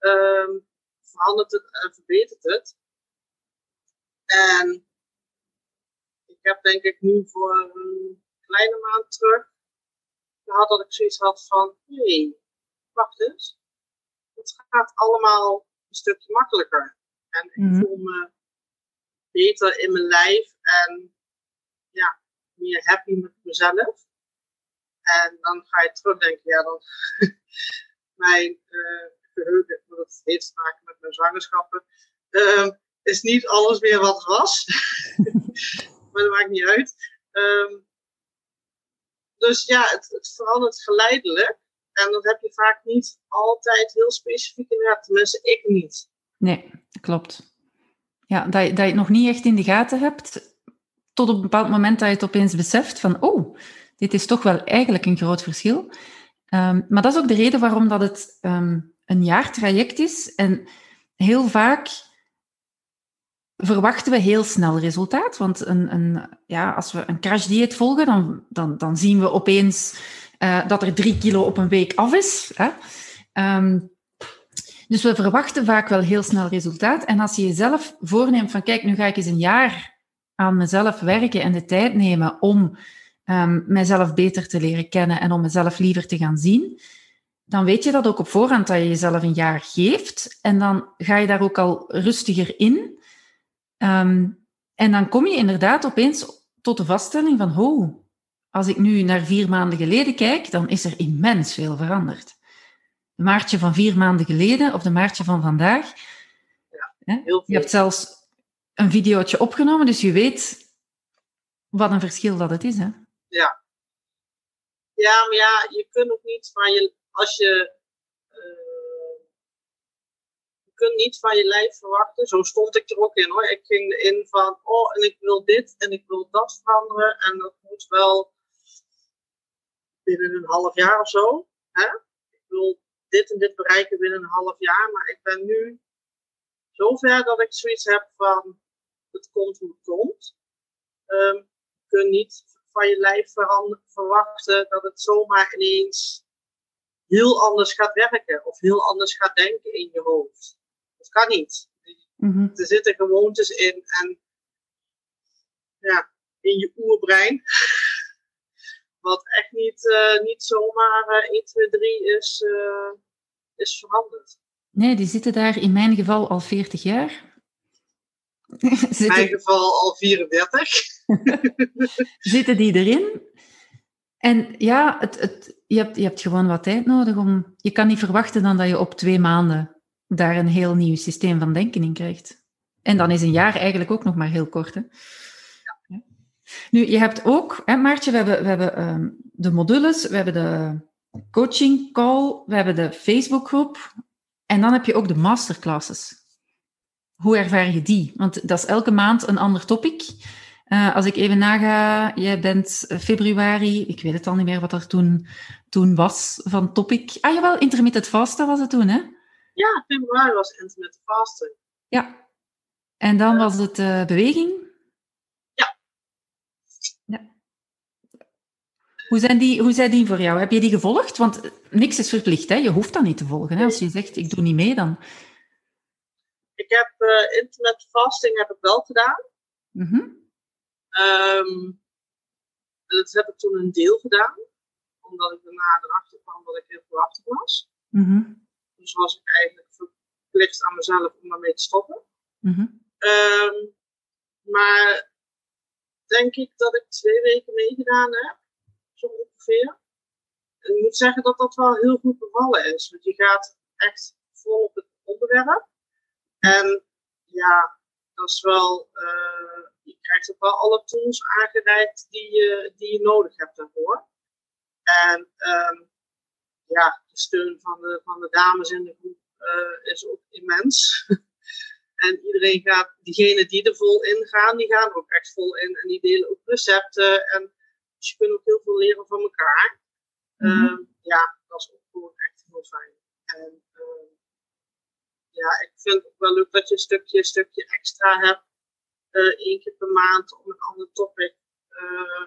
Uh, verandert het en verbetert het. En ik heb denk ik nu voor een kleine maand terug gehad dat ik zoiets had van, hé, hey, wacht eens. Het gaat allemaal een stukje makkelijker. En ik mhm. voel me beter in mijn lijf en ja, meer happy met mezelf. En dan ga je terugdenken, ja, dan mijn uh, geheugen, dat heeft te maken met mijn zwangerschappen. Uh, is niet alles meer wat het was. maar dat maakt niet uit. Um, dus ja, het, het, verandert geleidelijk. En dat heb je vaak niet altijd heel specifiek in. Tenminste, ik niet. Nee, klopt. Ja, dat dat je het nog niet echt in de gaten hebt, tot op een bepaald moment dat je het opeens beseft van, oh, dit is toch wel eigenlijk een groot verschil. Um, maar dat is ook de reden waarom dat het um, een jaartraject is. En heel vaak verwachten we heel snel resultaat. Want een, een, ja, als we een crashdieet volgen, dan, dan, dan zien we opeens uh, dat er drie kilo op een week af is. Hè? Um, dus we verwachten vaak wel heel snel resultaat. En als je jezelf voorneemt van, kijk, nu ga ik eens een jaar aan mezelf werken en de tijd nemen om um, mijzelf beter te leren kennen en om mezelf liever te gaan zien, dan weet je dat ook op voorhand dat je jezelf een jaar geeft. En dan ga je daar ook al rustiger in. Um, en dan kom je inderdaad opeens tot de vaststelling van, oh, als ik nu naar vier maanden geleden kijk, dan is er immens veel veranderd. De maartje van vier maanden geleden of de maartje van vandaag. Ja. Je hebt zelfs een videootje opgenomen, dus je weet wat een verschil dat het is. Hè? Ja. Ja, maar ja, je kunt ook niet van je, als je kunt niet van je lijf verwachten. Zo stond ik er ook in hoor. Ik ging erin van, oh, en ik wil dit en ik wil dat veranderen. En dat moet wel binnen een half jaar of zo. Hè? Ik wil dit en dit bereiken binnen een half jaar. Maar ik ben nu zover dat ik zoiets heb van, het komt hoe het komt. Um, je kunt niet van je lijf verwachten dat het zomaar ineens heel anders gaat werken of heel anders gaat denken in je hoofd. Dat kan niet. Mhm. Er zitten gewoontes in en ja, in je oerbrein. Wat echt niet, uh, niet zomaar uh, 1, 2, 3 is, uh, is veranderd. Nee, die zitten daar in mijn geval al 40 jaar. In mijn geval al 34. zitten die erin? En ja, het, het, je, hebt, je hebt gewoon wat tijd nodig om. Je kan niet verwachten dan dat je op twee maanden daar een heel nieuw systeem van denken in krijgt. En dan is een jaar eigenlijk ook nog maar heel kort. Hè? Ja. Nu, je hebt ook, hè, Maartje, we hebben, we hebben um, de modules, we hebben de coaching call, we hebben de Facebookgroep en dan heb je ook de masterclasses. Hoe ervaar je die? Want dat is elke maand een ander topic. Uh, als ik even naga, jij bent februari, ik weet het al niet meer wat er toen, toen was van topic. Ah jawel, intermittent fasten was het toen, hè? Ja, februari was intermittent fasting. Ja. En dan was het uh, beweging? Ja. ja. Hoe, zijn die, hoe zijn die voor jou? Heb je die gevolgd? Want niks is verplicht, hè? Je hoeft dat niet te volgen. Hè? Als je zegt, ik doe niet mee, dan... Ik heb uh, intermittent fasting heb ik wel gedaan. Mm -hmm. um, dat heb ik toen een deel gedaan. Omdat ik daarna erachter kwam dat ik heel veel achter was. Mm -hmm dus was ik eigenlijk plicht aan mezelf om daarmee te stoppen. Mhm. Ehm, maar denk ik dat ik twee weken meegedaan heb, zo ongeveer. En ik moet zeggen dat dat wel heel goed bevallen is. Want je gaat echt vol op het onderwerp. En ja, dat is wel, eh, je krijgt ook wel alle tools aangereikt die je, die je nodig hebt daarvoor. En ehm, ja, de steun van de, van de dames in de groep eh, is ook immens. en iedereen gaat, diegenen die er vol in gaan, die gaan er ook echt vol in. En die delen ook recepten. En dus je kunt ook heel veel leren van elkaar. Mhm. Ehm, ja, dat is ook gewoon echt heel fijn. En ja, ik vind het ook wel leuk dat je een stukje, stukje extra hebt. eh één keer per maand om een ander topic eh,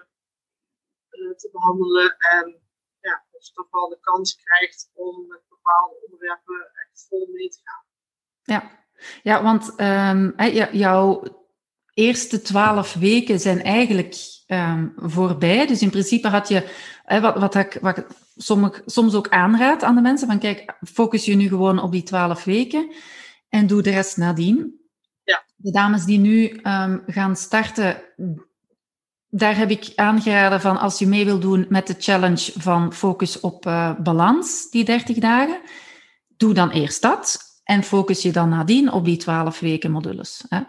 eh, te behandelen. En ja, dat je toch wel de kans krijgt om met bepaalde onderwerpen echt vol mee te gaan. Ja, ja want ehm, jouw eerste twaalf weken zijn eigenlijk ehm, voorbij. Dus in principe had je, wat, wat ik, wat sommig, soms ook aanraad aan de mensen, van kijk, focus je nu gewoon op die twaalf weken en doe de rest nadien. Ja. De dames die nu ehm, gaan starten, daar heb ik aangeraden van als je mee wil doen met de challenge van focus op eh, balans, die 30 dagen, doe dan eerst dat en focus je dan nadien op die 12 weken modules. Hè.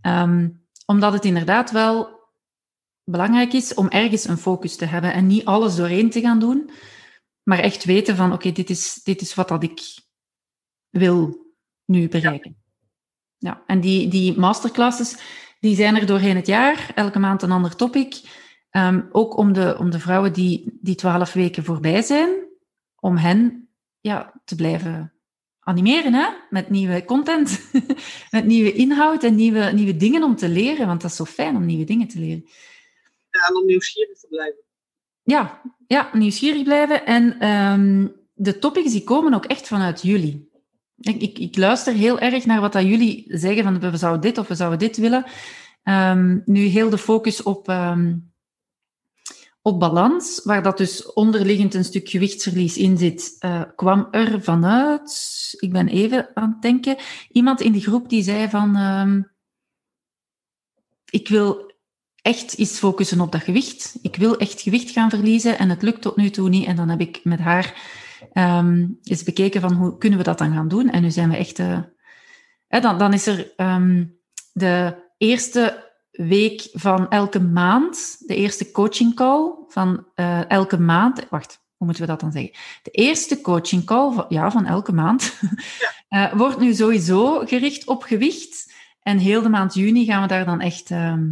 Ehm, omdat het inderdaad wel belangrijk is om ergens een focus te hebben en niet alles doorheen te gaan doen, maar echt weten van oké, dit, is, dit is wat dat ik wil nu bereiken. Ja, en die, die masterclasses, die zijn er doorheen het jaar, elke maand een ander topic. Ehm, ook om de, om de vrouwen die die twaalf weken voorbij zijn, om hen ja, te blijven animeren hè? met nieuwe content, met nieuwe inhoud en nieuwe, nieuwe dingen om te leren. Want dat is zo fijn om nieuwe dingen te leren. Ja, en om nieuwsgierig te blijven. Ja, ja nieuwsgierig blijven. En ehm, de topics die komen ook echt vanuit jullie. Ik, ik, luister heel erg naar wat dat jullie zeggen van we zouden dit of we zouden dit willen. Ehm, nu heel de focus op, ehm, op balans, waar dat dus onderliggend een stuk gewichtsverlies in zit, eh, kwam er vanuit, ik ben even aan het denken, iemand in die groep die zei van, ik wil echt eens focussen op dat gewicht. Ik wil echt gewicht gaan verliezen en het lukt tot nu toe niet. En dan heb ik met haar ehm, eens bekeken van hoe kunnen we dat dan gaan doen. En nu zijn we echt... eh, hè, dan, dan is er ehm, de eerste week van elke maand, de eerste coaching call van eh, elke maand. Wacht, hoe moeten we dat dan zeggen? De eerste coaching call van, ja, van elke maand eh, wordt nu sowieso gericht op gewicht. En heel de maand juni gaan we daar dan echt, ehm,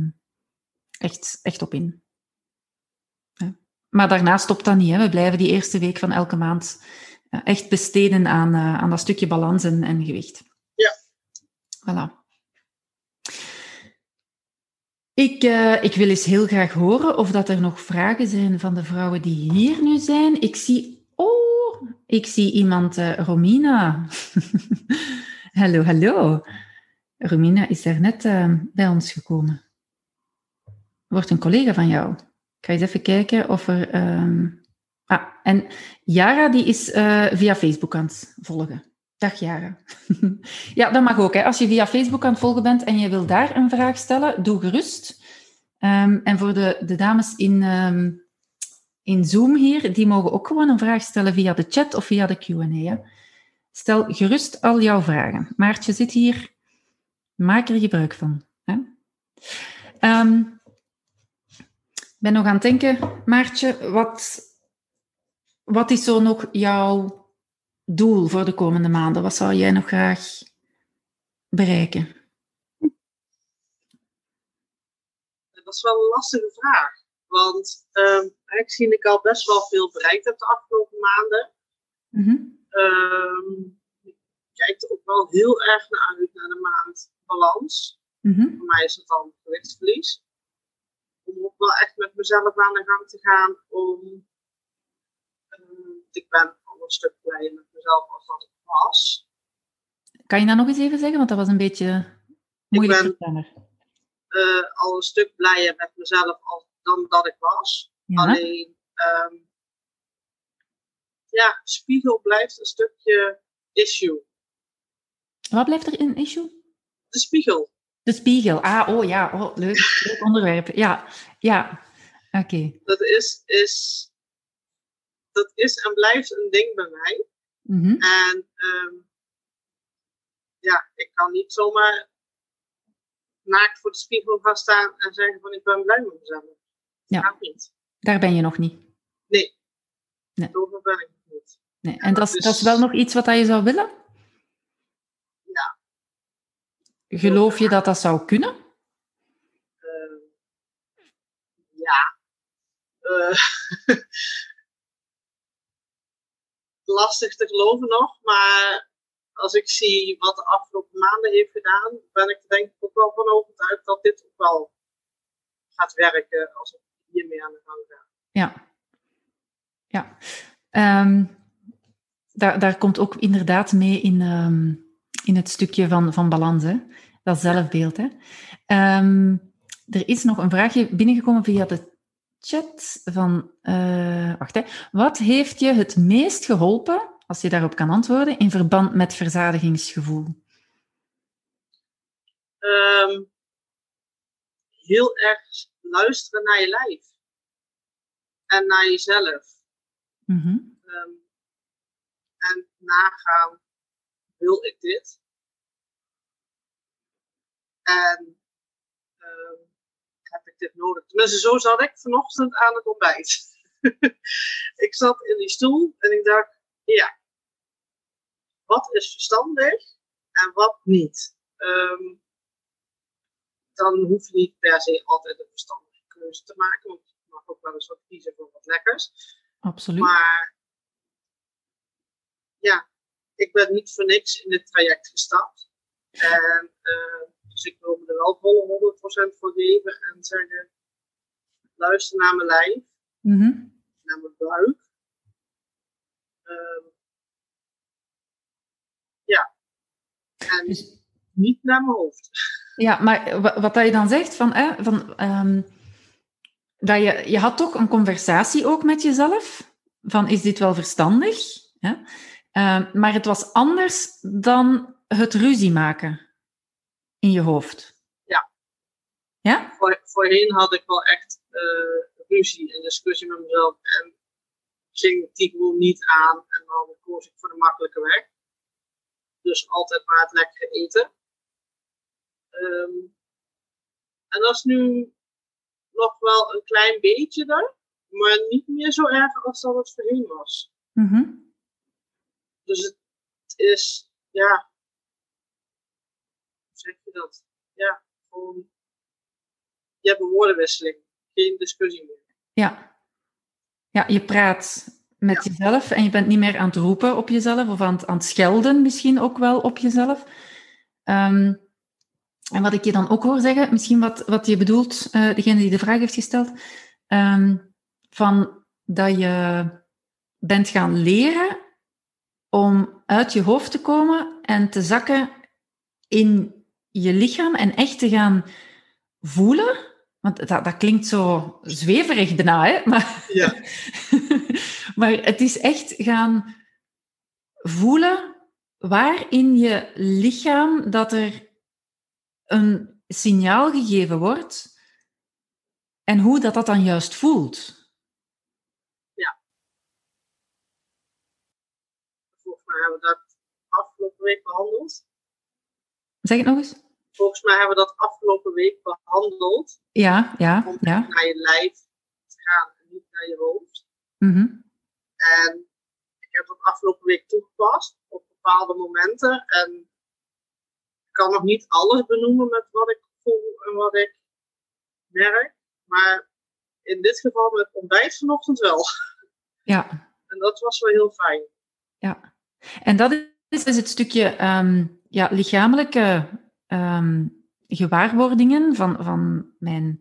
echt, echt op in. Ja. Maar daarna stopt dat niet. Hè. We blijven die eerste week van elke maand echt besteden aan, eh, aan dat stukje balans en, en gewicht. Ja. Voilà. Ik, eh, ik wil eens heel graag horen of dat er nog vragen zijn van de vrouwen die hier nu zijn. Ik zie... Oh, ik zie iemand, eh, Romina. hallo, hallo. Romina is er net bij ons gekomen. Wordt een collega van jou. Ik ga eens even kijken of er... ehm, Ah, en Yara die is eh, via Facebook aan het volgen. Dag Jara. ja, dat mag ook. Hè. Als je via Facebook aan het volgen bent en je wil daar een vraag stellen, doe gerust. Ehm, en voor de, de dames in, ehm, in Zoom hier, die mogen ook gewoon een vraag stellen via de chat of via de Q&A. Stel gerust al jouw vragen. Maartje zit hier. Maak er gebruik van. Hè. Ben nog aan het denken, Maartje, wat, wat is zo nog jouw doel voor de komende maanden? Wat zou jij nog graag bereiken? Dat is wel een lastige vraag. Want ehm ik zie dat ik al best wel veel bereikt heb de afgelopen maanden. Mhm. Ehm, ik kijk er ook wel heel erg naar uit naar de maand balans. Mhm. Voor mij is het dan gewichtsverlies. Om ook wel echt met mezelf aan de gang te gaan. Om, ehm, ik ben al een stuk blijer met mezelf als dat ik was. Kan je dat nog eens even zeggen? Want dat was een beetje moeilijk ben- verstaanbaar. Eh, al een stuk blijer met mezelf als, dan dat ik was. Ja? Alleen, ehm, ja, spiegel blijft een stukje issue. Wat blijft er in issue? De spiegel. De spiegel. Ah, oh ja, oh, leuk, leuk onderwerp. Ja, ja. Oké. Dat is, is, dat is en blijft een ding bij mij. Mhm. En ehm, ja, ik kan niet zomaar naakt voor de spiegel gaan staan en zeggen van ik ben blij met mezelf. Ja. Gaat niet. Daar ben je nog niet. Nee. Nee. Zover ben ik nog niet. Nee. En dat is, dat dat is is- wel nog iets wat dat je zou willen? Ja. Geloof je dat dat zou kunnen? Ehm, ja. Eh, lastig te geloven nog, maar als ik zie wat de afgelopen maanden heeft gedaan, ben ik er denk ik ook wel van overtuigd dat dit ook wel gaat werken als ik hiermee aan de gang ga. Ja. Ja. Ehm, daar, daar komt ook inderdaad mee in, ehm, in het stukje van, van balans, hè? dat zelfbeeld. Hè? Ehm, er is nog een vraagje binnengekomen via de chat van... eh, wacht, hè. Wat heeft je het meest geholpen, als je daarop kan antwoorden, in verband met verzadigingsgevoel? Ehm, heel erg luisteren naar je lijf. En naar jezelf. Mhm. Ehm, en nagaan, wil ik dit? En ehm, heb ik dit nodig? Tenminste, zo zat ik vanochtend aan het ontbijt. ik zat in die stoel en ik dacht, ja, wat is verstandig en wat niet? Ehm, dan hoef je niet per se altijd een verstandige keuze te maken, want je mag ook wel eens wat kiezen voor wat lekkers. Absoluut. Maar ja, ik ben niet voor niks in dit traject gestapt. En eh, dus ik wil me er wel volle 100% voor geven en zeggen: luister naar mijn lijf, Mhm. naar mijn buik. Ehm, ja. En Dus- niet naar mijn hoofd. Ja, maar wa- wat dat je dan zegt, van, hè, van, ehm, dat je, je had toch een conversatie ook met jezelf, van is dit wel verstandig? Hè? Ehm, maar het was anders dan het ruzie maken in je hoofd. Ja. Ja? Voor, voorheen had ik wel echt eh, ruzie en discussie met mezelf. En ging die gewoon niet aan. En dan koos ik voor de makkelijke weg. Dus altijd maar het lekkere eten. Ehm, en dat is nu nog wel een klein beetje daar. Maar niet meer zo erg als dat het voorheen was. Mhm. Dus het is, ja. Hoe zeg je dat? Ja, gewoon. Je hebt een woordenwisseling. Geen discussie meer. Ja. Ja, je praat met jezelf en je bent niet meer aan het roepen op jezelf of aan het, aan het schelden misschien ook wel op jezelf. Ehm, en wat ik je dan ook hoor zeggen, misschien wat, wat je bedoelt, eh, degene die de vraag heeft gesteld, ehm, van dat je bent gaan leren om uit je hoofd te komen en te zakken in je lichaam en echt te gaan voelen. Want dat, dat klinkt zo zweverig daarna, hè? Maar, Ja. maar het is echt gaan voelen waar in je lichaam dat er een signaal gegeven wordt en hoe dat dat dan juist voelt. Volgens mij hebben we dat afgelopen week behandeld. Zeg het nog eens? Volgens mij hebben we dat afgelopen week behandeld. Ja, ja, Om ja. naar je lijf te gaan en niet naar je hoofd. Mhm. En ik heb dat afgelopen week toegepast op bepaalde momenten. En ik kan nog niet alles benoemen met wat ik voel en wat ik merk. Maar in dit geval met ontbijt vanochtend wel. Ja, En dat was wel heel fijn. ja. En dat is dus het stukje ehm, ja, lichamelijke ehm, gewaarwordingen van, van mijn...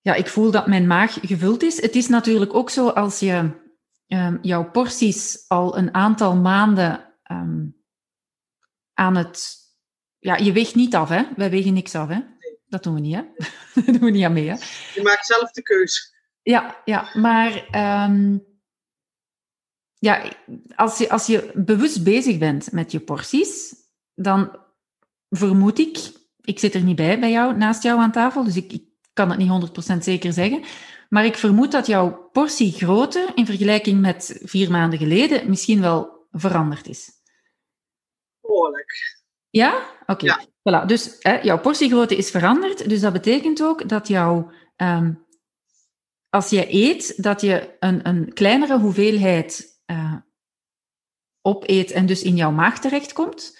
Ja, ik voel dat mijn maag gevuld is. Het is natuurlijk ook zo als je ehm, jouw porties al een aantal maanden aan het... Ja, je weegt niet af, hè? Wij wegen niks af, hè? Dat doen we niet, hè? Dat doen we niet aan mee, hè? Je maakt zelf de keuze. Ja, ja, maar ja, als je, als je bewust bezig bent met je porties, dan vermoed ik, ik zit er niet bij bij jou, naast jou aan tafel, dus ik, ik kan het niet 100% zeker zeggen, maar ik vermoed dat jouw portiegrootte in vergelijking met vier maanden geleden misschien wel veranderd is. Behoorlijk. Ja? Oké. Ja. Voilà. Dus hè, jouw portiegrootte is veranderd. Dus dat betekent ook dat jouw... ehm, als je eet, dat je een, een kleinere hoeveelheid eh, opeet en dus in jouw maag terechtkomt.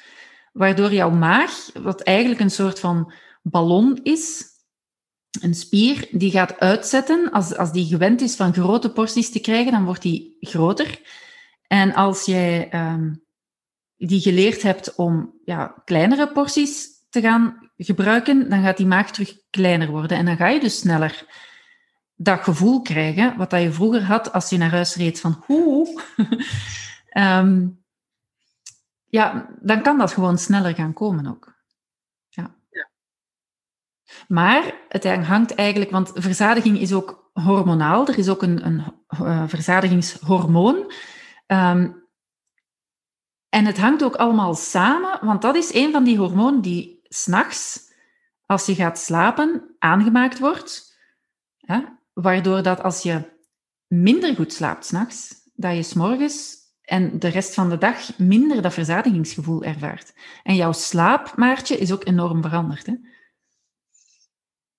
Waardoor jouw maag, wat eigenlijk een soort van ballon is, een spier, die gaat uitzetten. Als, als die gewend is van grote porties te krijgen, dan wordt die groter. En als jij ehm, die geleerd hebt om ja, kleinere porties te gaan gebruiken, dan gaat die maag terug kleiner worden. En dan ga je dus sneller dat gevoel krijgen, wat dat je vroeger had als je naar huis reed van hoe. Ehm, ja, dan kan dat gewoon sneller gaan komen ook. Ja. Ja. Maar het hangt eigenlijk, want verzadiging is ook hormonaal. Er is ook een, een eh, verzadigingshormoon. Ehm, en het hangt ook allemaal samen, want dat is een van die hormonen die s'nachts, als je gaat slapen, aangemaakt wordt. Hè? Waardoor dat als je minder goed slaapt s'nachts, dat je s'morgens en de rest van de dag minder dat verzadigingsgevoel ervaart. En jouw slaapmaartje is ook enorm veranderd. Hè?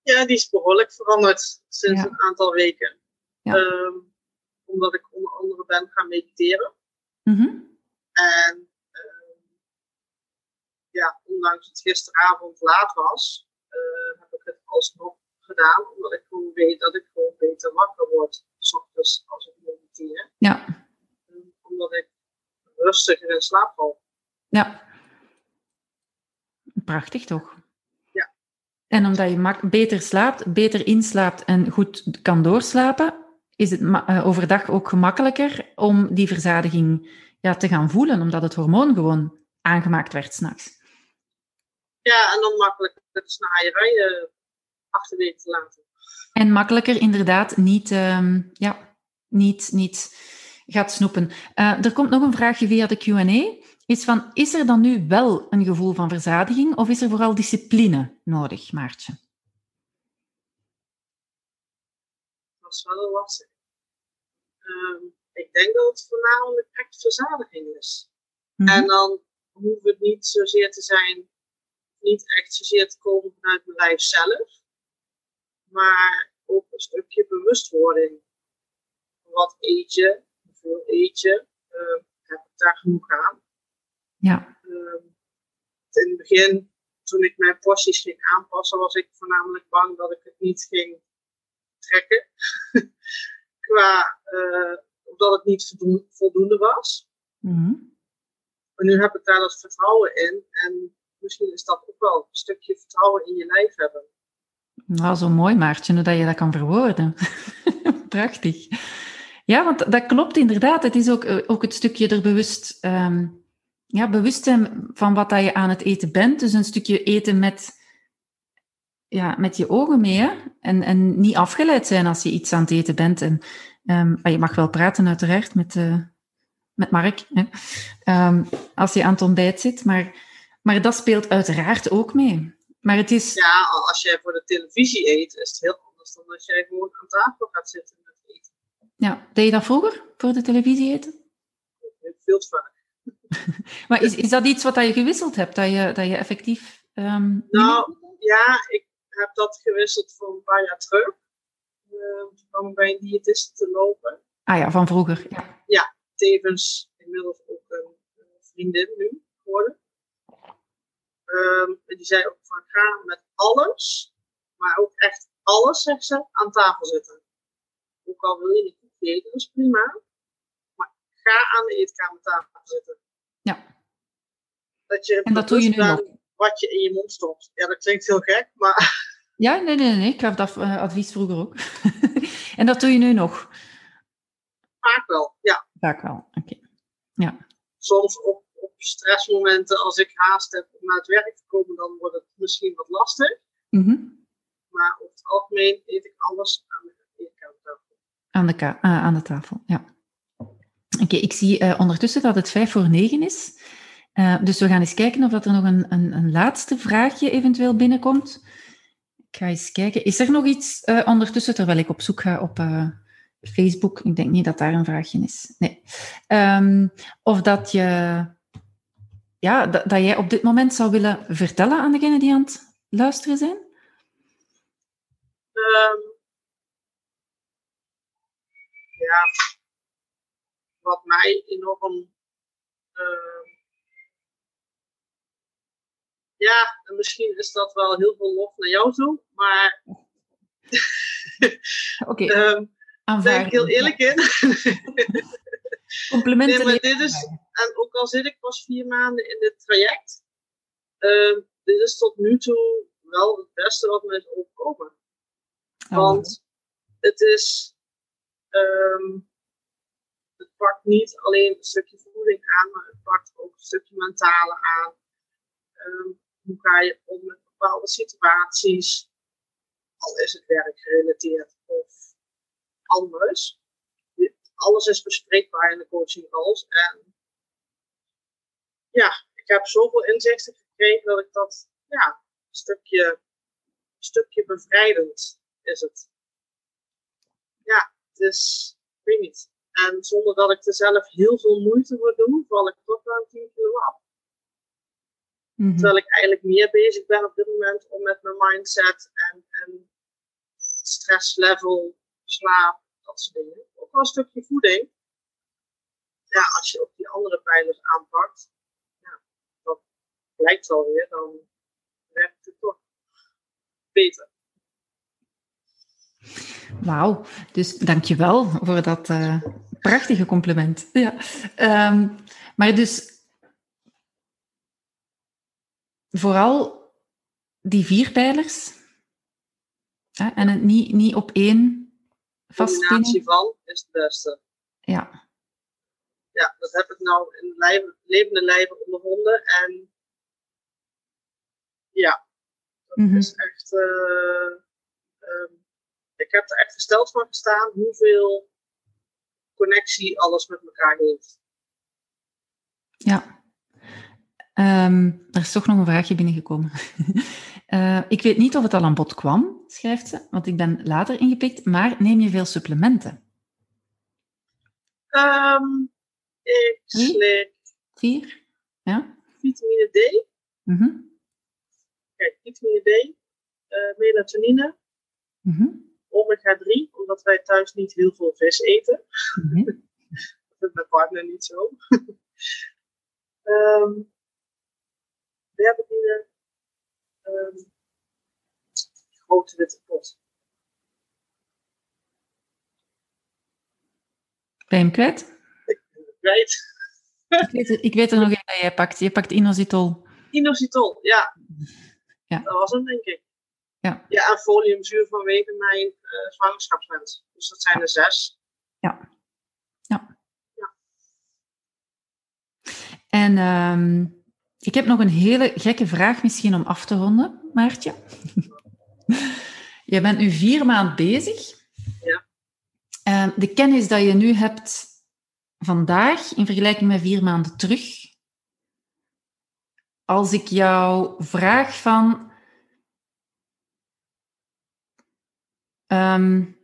Ja, die is behoorlijk veranderd sinds Ja. een aantal weken. Ja. Ehm, omdat ik onder andere ben gaan mediteren. Mhm. En ehm, ja, ondanks het gisteravond laat was, eh, heb ik het alsnog gedaan. Omdat ik gewoon weet dat ik gewoon beter wakker word. S ochtends als ik mediteer. Ja, omdat ik rustiger in slaap val. ja. Prachtig toch? Ja. En omdat je mak- beter slaapt, beter inslaapt en goed kan doorslapen, is het eh, overdag ook gemakkelijker om die verzadiging ja, te gaan voelen, omdat het hormoon gewoon aangemaakt werd s'nachts. Ja, en dan makkelijk het snaaierij achterwege te laten. En makkelijker inderdaad niet, ehm, ja, niet, niet gaat snoepen. Eh, er komt nog een vraagje via de Q&A. Is van, is er dan nu wel een gevoel van verzadiging of is er vooral discipline nodig, Maartje? Dat is wel lastig. Ehm, ik denk dat het voornamelijk echt verzadiging is. Mhm. En dan hoeft het niet zozeer te zijn, niet echt zozeer te komen vanuit mijn lijf zelf, maar ook een stukje bewustwording. Wat eet je? Hoeveel eet je? Ehm, heb ik daar genoeg aan? Ja, Ehm, in het begin, toen ik mijn porties ging aanpassen, was ik voornamelijk bang dat ik het niet ging trekken. Qua, eh, omdat het niet voldoen- voldoende was. Mhm. Maar nu heb ik daar dat vertrouwen in. En misschien is dat ook wel een stukje vertrouwen in je lijf hebben. Nou, zo mooi, Maartje, hoe dat je dat kan verwoorden. Prachtig. Ja, want dat klopt inderdaad. Het is ook, eh, ook het stukje er bewust, ehm, ja, bewust zijn van wat dat je aan het eten bent. Dus een stukje eten met, ja, met je ogen mee. En, en niet afgeleid zijn als je iets aan het eten bent. En, ehm, maar je mag wel praten, uiteraard, met, eh, met Mark. Hè? Ehm, als je aan het ontbijt zit. Maar, maar dat speelt uiteraard ook mee. Maar het is... Ja, als jij voor de televisie eet, is het heel anders dan als jij gewoon aan tafel gaat zitten met eten. Ja, deed je dat vroeger, voor de televisie eten? Veel te vaak. Maar is, is dat iets wat dat je gewisseld hebt, dat je, dat je effectief... ehm, Nou, ja, ik heb dat gewisseld voor een paar jaar terug. Uh, toen kwam ik bij een diëtist te lopen. Ah ja, van vroeger. Ja. Tevens inmiddels ook een, een vriendin nu geworden. Ehm, en die zei ook van ga met alles, maar ook echt alles, zegt ze, aan tafel zitten. Ook al wil je niet goed eten, dat is prima. Maar ga aan de eetkamertafel zitten. Ja. Dat je En dat doe je nu nog? wat je in je mond stopt. Ja, dat klinkt heel gek, maar Ja, nee, nee, nee. Ik gaf dat eh, advies vroeger ook. en dat doe je nu nog? vaak wel. Ja, Vaak wel, oké. soms op, op stressmomenten, als ik haast heb om naar het werk te komen, dan wordt het misschien wat lastig. Mhm. Maar over het algemeen eet ik alles aan de eetkamertafel. aan, de ka- ah, aan de tafel, ja. Oké, ik zie uh, ondertussen dat het vijf voor negen is. Uh, dus we gaan eens kijken of dat er nog een, een, een, laatste vraagje eventueel binnenkomt. Ik ga eens kijken. Is er nog iets ondertussen, terwijl ik op zoek ga op Facebook? Ik denk niet dat daar een vraagje is. Nee. Um, of dat je... Ja, dat, dat jij op dit moment zou willen vertellen aan degenen die aan het luisteren zijn? Um, ja, wat mij enorm. Uh, ja, en misschien is dat wel heel veel lof naar jou toe, maar. Oké. Okay. um, daar ben ik heel eerlijk in. Complimenten. Nee, maar dit is, en ook al zit ik pas vier maanden in dit traject, uh, dit is tot nu toe wel het beste wat me is overkomen. Oh. Want het is, um, het pakt niet alleen een stukje voeding aan, maar het pakt ook een stukje mentale aan. Um, hoe ga je om met bepaalde situaties, al is het werk gerelateerd of anders. Alles is bespreekbaar in de coaching calls. En ja, ik heb zoveel inzichten gekregen dat ik dat ja, een stukje, een stukje bevrijdend is het. Ja, het is, ik weet niet. En zonder dat ik er zelf heel veel moeite voor doe, val ik toch wel 10 kilo af. Mm Terwijl ik eigenlijk meer bezig ben op dit moment om met mijn mindset en, en stresslevel, slaap, dat soort dingen. Een stukje voeding. Ja, als je ook die andere pijlers aanpakt, ja, dat blijkt alweer, dan werkt het toch beter. Wauw, dus dankjewel voor dat uh, prachtige compliment. Ja. Um, maar dus vooral die vier pijlers en het niet, niet op één. Combinatie van is het beste. Ja. Ja, dat heb ik nou in lijve, levende lijven ondervonden en ja, dat mm -hmm. is echt... Uh, um, ik heb er echt gesteld van gestaan hoeveel connectie alles met elkaar heeft. Ja. Um, er is toch nog een vraagje binnengekomen. uh, ik weet niet of het al aan bod kwam, schrijft ze, want ik ben later ingepikt, maar neem je veel supplementen? Um, ik slik... Vier? Ja? Vitamine D. Mm -hmm. Kijk, vitamine D, uh, melatonine, mm -hmm omega-3, omdat wij thuis niet heel veel vis eten. Mm -hmm. dat vindt mijn partner niet zo. um, we hebben hier um, grote witte pot. Ben je hem kwijt? Ik ben hem kwijt. ik, weet, ik weet er nog een dat jij pakt. Je pakt inositol. Inositol, ja. ja. Dat was hem, denk ik. Ja. Ja, en foliumzuur vanwege mijn uh, zwangerschapswens. Dus dat zijn er zes. Ja. Ja. ja. En um, ik heb nog een hele gekke vraag misschien om af te ronden, Maartje. je bent nu vier maanden bezig. Ja. Uh, de kennis dat je nu hebt vandaag in vergelijking met vier maanden terug. Als ik jou vraag van Um,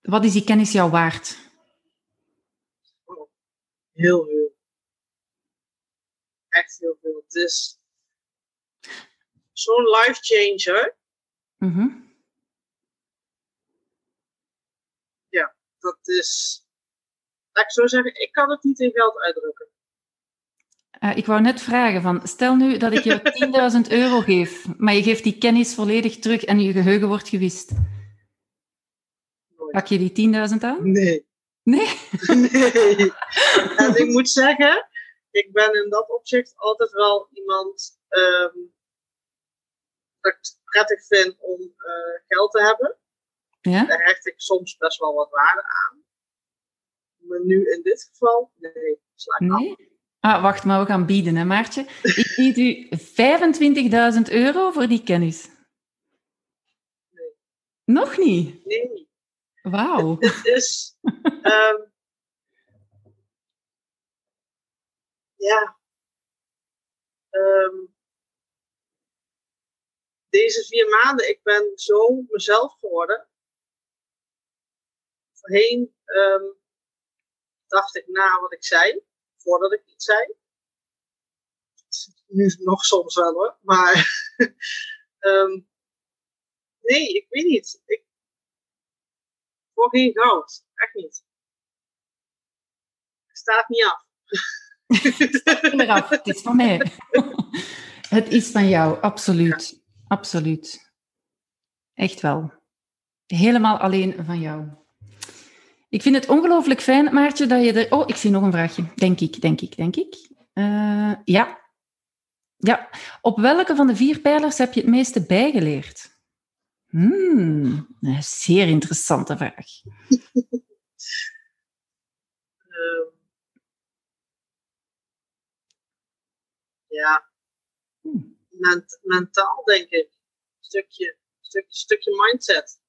wat is die kennis jou waard? Heel veel. Echt heel veel. Is zo'n life changer. Mm -hmm. Ja, dat is. Laat ik zo zeggen, ik kan het niet in geld uitdrukken. Uh, ik wou net vragen, van, stel nu dat ik je 10.000 euro geef, maar je geeft die kennis volledig terug en je geheugen wordt gewist. Pak je die 10.000 aan? Nee. Nee? nee. En ik moet zeggen, ik ben in dat opzicht altijd wel iemand um, dat ik het prettig vind om uh, geld te hebben. Ja? Daar hecht ik soms best wel wat waarde aan. Maar nu in dit geval, nee, sla ik nee? Af. Ah, wacht, maar we gaan bieden, hè Maartje? Ik bied u 25.000 euro voor die kennis. Nee. Nog niet? Nee. Wauw. Het, is. Um, ja. Ehm, deze vier maanden, ik ben zo mezelf geworden. Voorheen ehm, dacht ik na wat ik zei, voordat ik iets zei. Nu nog soms wel hoor, maar ehm, nee, ik weet niet. Ik voor geen goud, echt niet. Het staat niet af. eraf, het is van mij. Het is van jou, absoluut. Absoluut. Echt wel. Helemaal alleen van jou. Ik vind het ongelooflijk fijn, Maartje, dat je er... Oh, ik zie nog een vraagje. Denk ik, denk ik, denk ik. Uh, ja. Ja. Op welke van de vier pijlers heb je het meeste bijgeleerd? Hmm, een zeer interessante vraag. uh, ja. Hmm. Ment mentaal, denk ik. Een stukje, stukje, stukje mindset.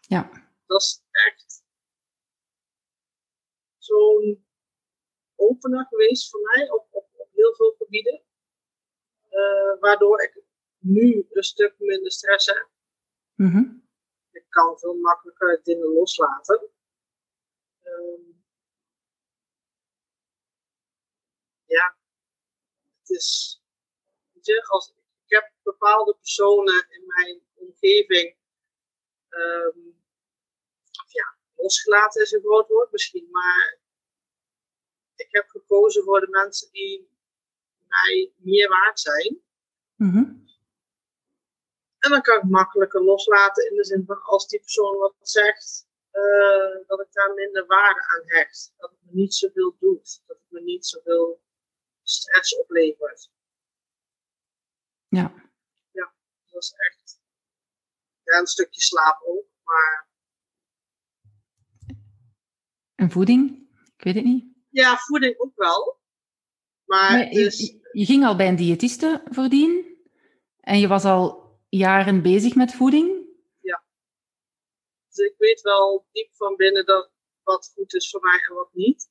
Ja. Dat is echt zo'n opener geweest voor mij op, op, op heel veel gebieden. Uh, waardoor ik nu een stuk minder stress heb. Mm -hmm. Ik kan veel makkelijker dingen loslaten. Um, ja, het is. Weet je, als, ik heb bepaalde personen in mijn omgeving. Um, ja, losgelaten is een groot woord misschien, maar ik heb gekozen voor de mensen die mij meer waard zijn. Mm -hmm. En dan kan ik makkelijker loslaten in de zin van als die persoon wat zegt, uh, dat ik daar minder waarde aan hecht. Dat het me niet zoveel doet. Dat het me niet zoveel stress oplevert. Ja. Ja, dat is echt. Ja, een stukje slaap ook, maar. En voeding? Ik weet het niet. Ja, voeding ook wel. Maar, maar dus... je, je ging al bij een diëtiste voordien. En je was al jaren bezig met voeding? Ja. Dus ik weet wel diep van binnen dat wat goed is voor mij en wat niet.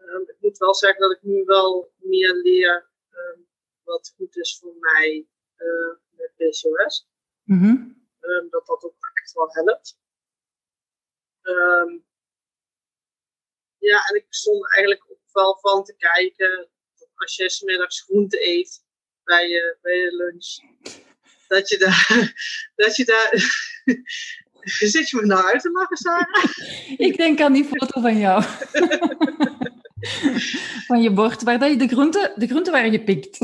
Um, ik moet wel zeggen dat ik nu wel meer leer um, wat goed is voor mij uh, met PCOS. Mm -hmm. um, dat dat ook echt wel helpt. ja, en ik stond eigenlijk ook wel van te kijken. Als je smiddags groente eet bij je, bij je lunch dat je daar. Dat je daar Zit je me nou uit te lachen, Sarah? Ik denk aan die foto van jou. van je bord, waar dat je de groenten, de groenten waren gepikt.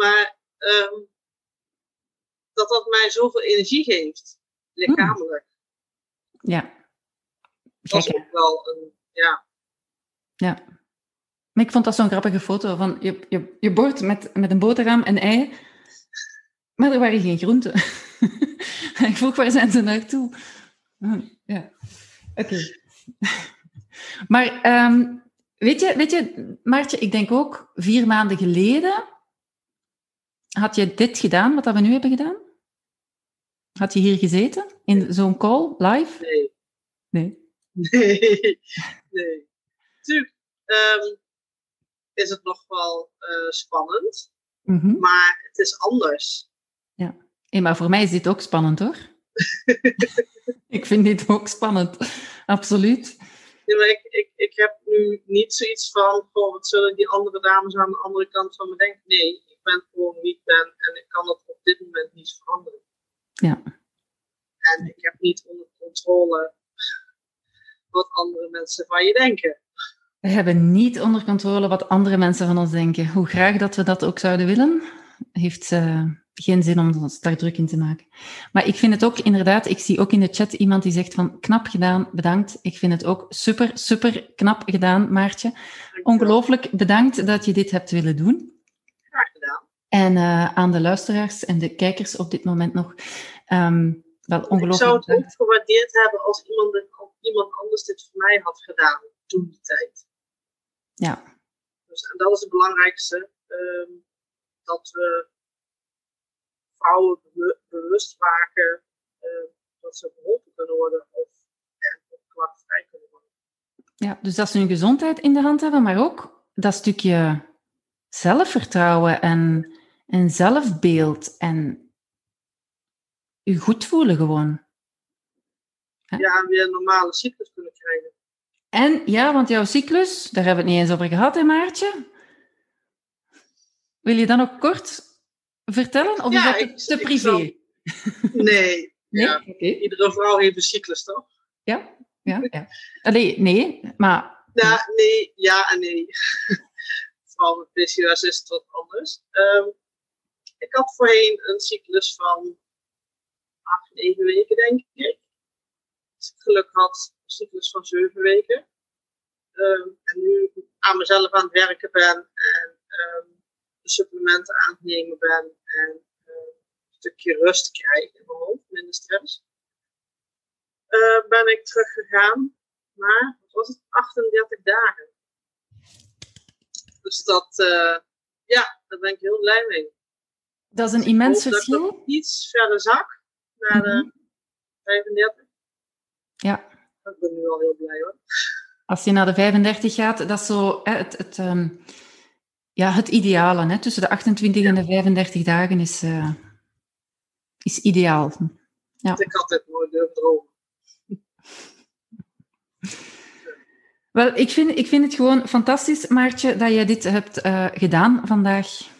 maar um, dat dat mij zoveel energie geeft, lichamelijk. Ja. Dat is ook wel een, ja. Ja. Maar ik vond dat zo'n grappige foto van je, je, je bord met, met een boterham en ei maar er waren geen groenten. ik vroeg, waar zijn ze naartoe? Oh, ja, oké. Maar um, weet, je, weet je, Maartje, ik denk ook vier maanden geleden had je dit gedaan, wat we nu hebben gedaan? Had je hier gezeten in zo'n call live? Nee. Nee. Nee. nee. Tuurlijk um, is het nog wel uh, spannend, mm -hmm. maar het is anders. Ja, hey, maar voor mij is dit ook spannend hoor. ik vind dit ook spannend, absoluut. Ja, maar ik, ik, ik heb nu niet zoiets van, goh, wat zullen die andere dames aan de andere kant van me denken? Nee, ik ben gewoon wie ik ben en ik kan dat op dit moment niet veranderen. Ja. En ik heb niet onder controle wat andere mensen van je denken. We hebben niet onder controle wat andere mensen van ons denken. Hoe graag dat we dat ook zouden willen, heeft uh, geen zin om ons daar druk in te maken. Maar ik vind het ook inderdaad, ik zie ook in de chat iemand die zegt van knap gedaan, bedankt. Ik vind het ook super, super knap gedaan, Maartje. Ongelooflijk bedankt dat je dit hebt willen doen. Graag gedaan. En uh, aan de luisteraars en de kijkers op dit moment nog, um, wel ongelooflijk Ik zou het ook gewaardeerd hebben als iemand, iemand anders dit voor mij had gedaan toen die tijd. Ja. Dus, en dat is het belangrijkste. Um, dat we vrouwen bewust maken uh, dat ze geholpen kunnen worden of, en, of klachtvrij kunnen worden. Ja, dus dat ze hun gezondheid in de hand hebben, maar ook dat stukje zelfvertrouwen en, en zelfbeeld en je goed voelen gewoon. Ja, weer een normale cyclus kunnen krijgen. En ja, want jouw cyclus, daar hebben we het niet eens over gehad, hè Maartje? Wil je dan ook kort vertellen? Of Ja, is ik- dat te privé? zal- Nee, Nee? Ja. Iedere vrouw heeft een cyclus, toch? Ja, ja, ja. Allee, nee, maar... Ja, nee, ja en nee. Vooral met PCOS is het wat anders. Ehm, ik had voorheen een cyclus van acht, negen weken, denk ik. Als ik geluk had, een cyclus van zeven weken. Ehm, en nu aan mezelf aan het werken ben en de supplementen aan het nemen ben en ehm, een stukje rust krijg in mijn hoofd, minder stress. eh, ben ik teruggegaan naar, wat was het, 38 dagen. Dus dat, eh, ja, daar ben ik heel blij mee. Dat is een Ik immens hoop dat ik verschil. iets verder zak, naar de Mhm. 35. Ja, Ik ben nu al heel blij hoor. als je naar de 35 gaat, dat is zo hè, het, het, ehm, ja, het ideale. Hè? Tussen de 28 en de 35 dagen is, eh, is ideaal. Want ik had het nooit durven. Wel, ik vind, ik vind het gewoon fantastisch, Maartje, dat je dit hebt eh, gedaan vandaag.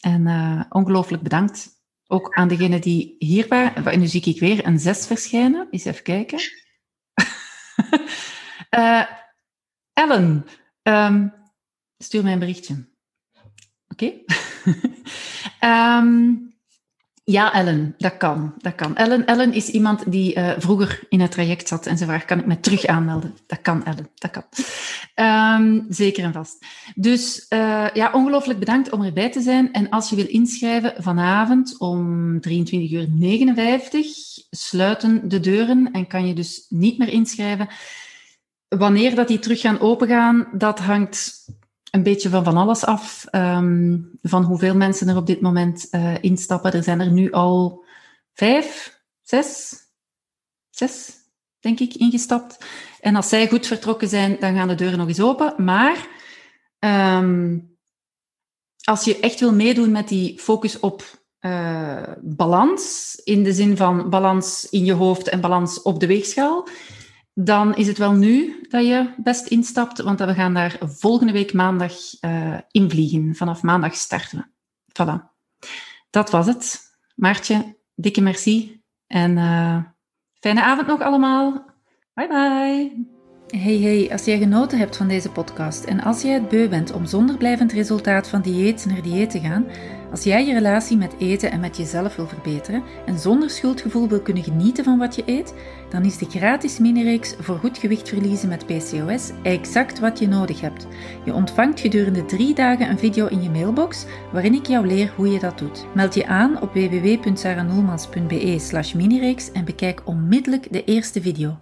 En eh, ongelooflijk bedankt. Ook aan degenen die hier waren. En nu zie ik weer een zes verschijnen. Eens even kijken. Ellen, ehm, stuur mij een berichtje. Oké? Ehm, ja, Ellen, dat kan. Dat kan. Ellen, Ellen is iemand die eh, vroeger in het traject zat en ze vraagt, kan ik me terug aanmelden? Dat kan, Ellen, dat kan. Ehm, zeker en vast. Dus eh, ja, ongelooflijk bedankt om erbij te zijn. En als je wil inschrijven vanavond om 23.59 uur sluiten de deuren en kan je dus niet meer inschrijven. Wanneer dat die terug gaan opengaan, dat hangt een beetje van van alles af. ehm, van hoeveel mensen er op dit moment eh, instappen. Er zijn er nu al vijf, zes, zes, denk ik, ingestapt. En als zij goed vertrokken zijn, dan gaan de deuren nog eens open. Maar ehm, als je echt wil meedoen met die focus op eh, balans, in de zin van balans in je hoofd en balans op de weegschaal, dan is het wel nu dat je best instapt, want we gaan daar volgende week maandag eh invliegen. Vanaf maandag starten we. Voilà. Dat was het. Maartje, dikke merci. En eh, fijne avond nog allemaal. Bye bye. Hey hey, als jij genoten hebt van deze podcast en als jij het beu bent om zonder blijvend resultaat van dieet naar dieet te gaan, als jij je relatie met eten en met jezelf wil verbeteren en zonder schuldgevoel wil kunnen genieten van wat je eet, dan is de gratis mini-reeks voor goed gewicht verliezen met PCOS exact wat je nodig hebt. Je ontvangt gedurende drie dagen een video in je mailbox waarin ik jou leer hoe je dat doet. Meld je aan op www.saranoelmans.be slash minireeks en bekijk onmiddellijk de eerste video.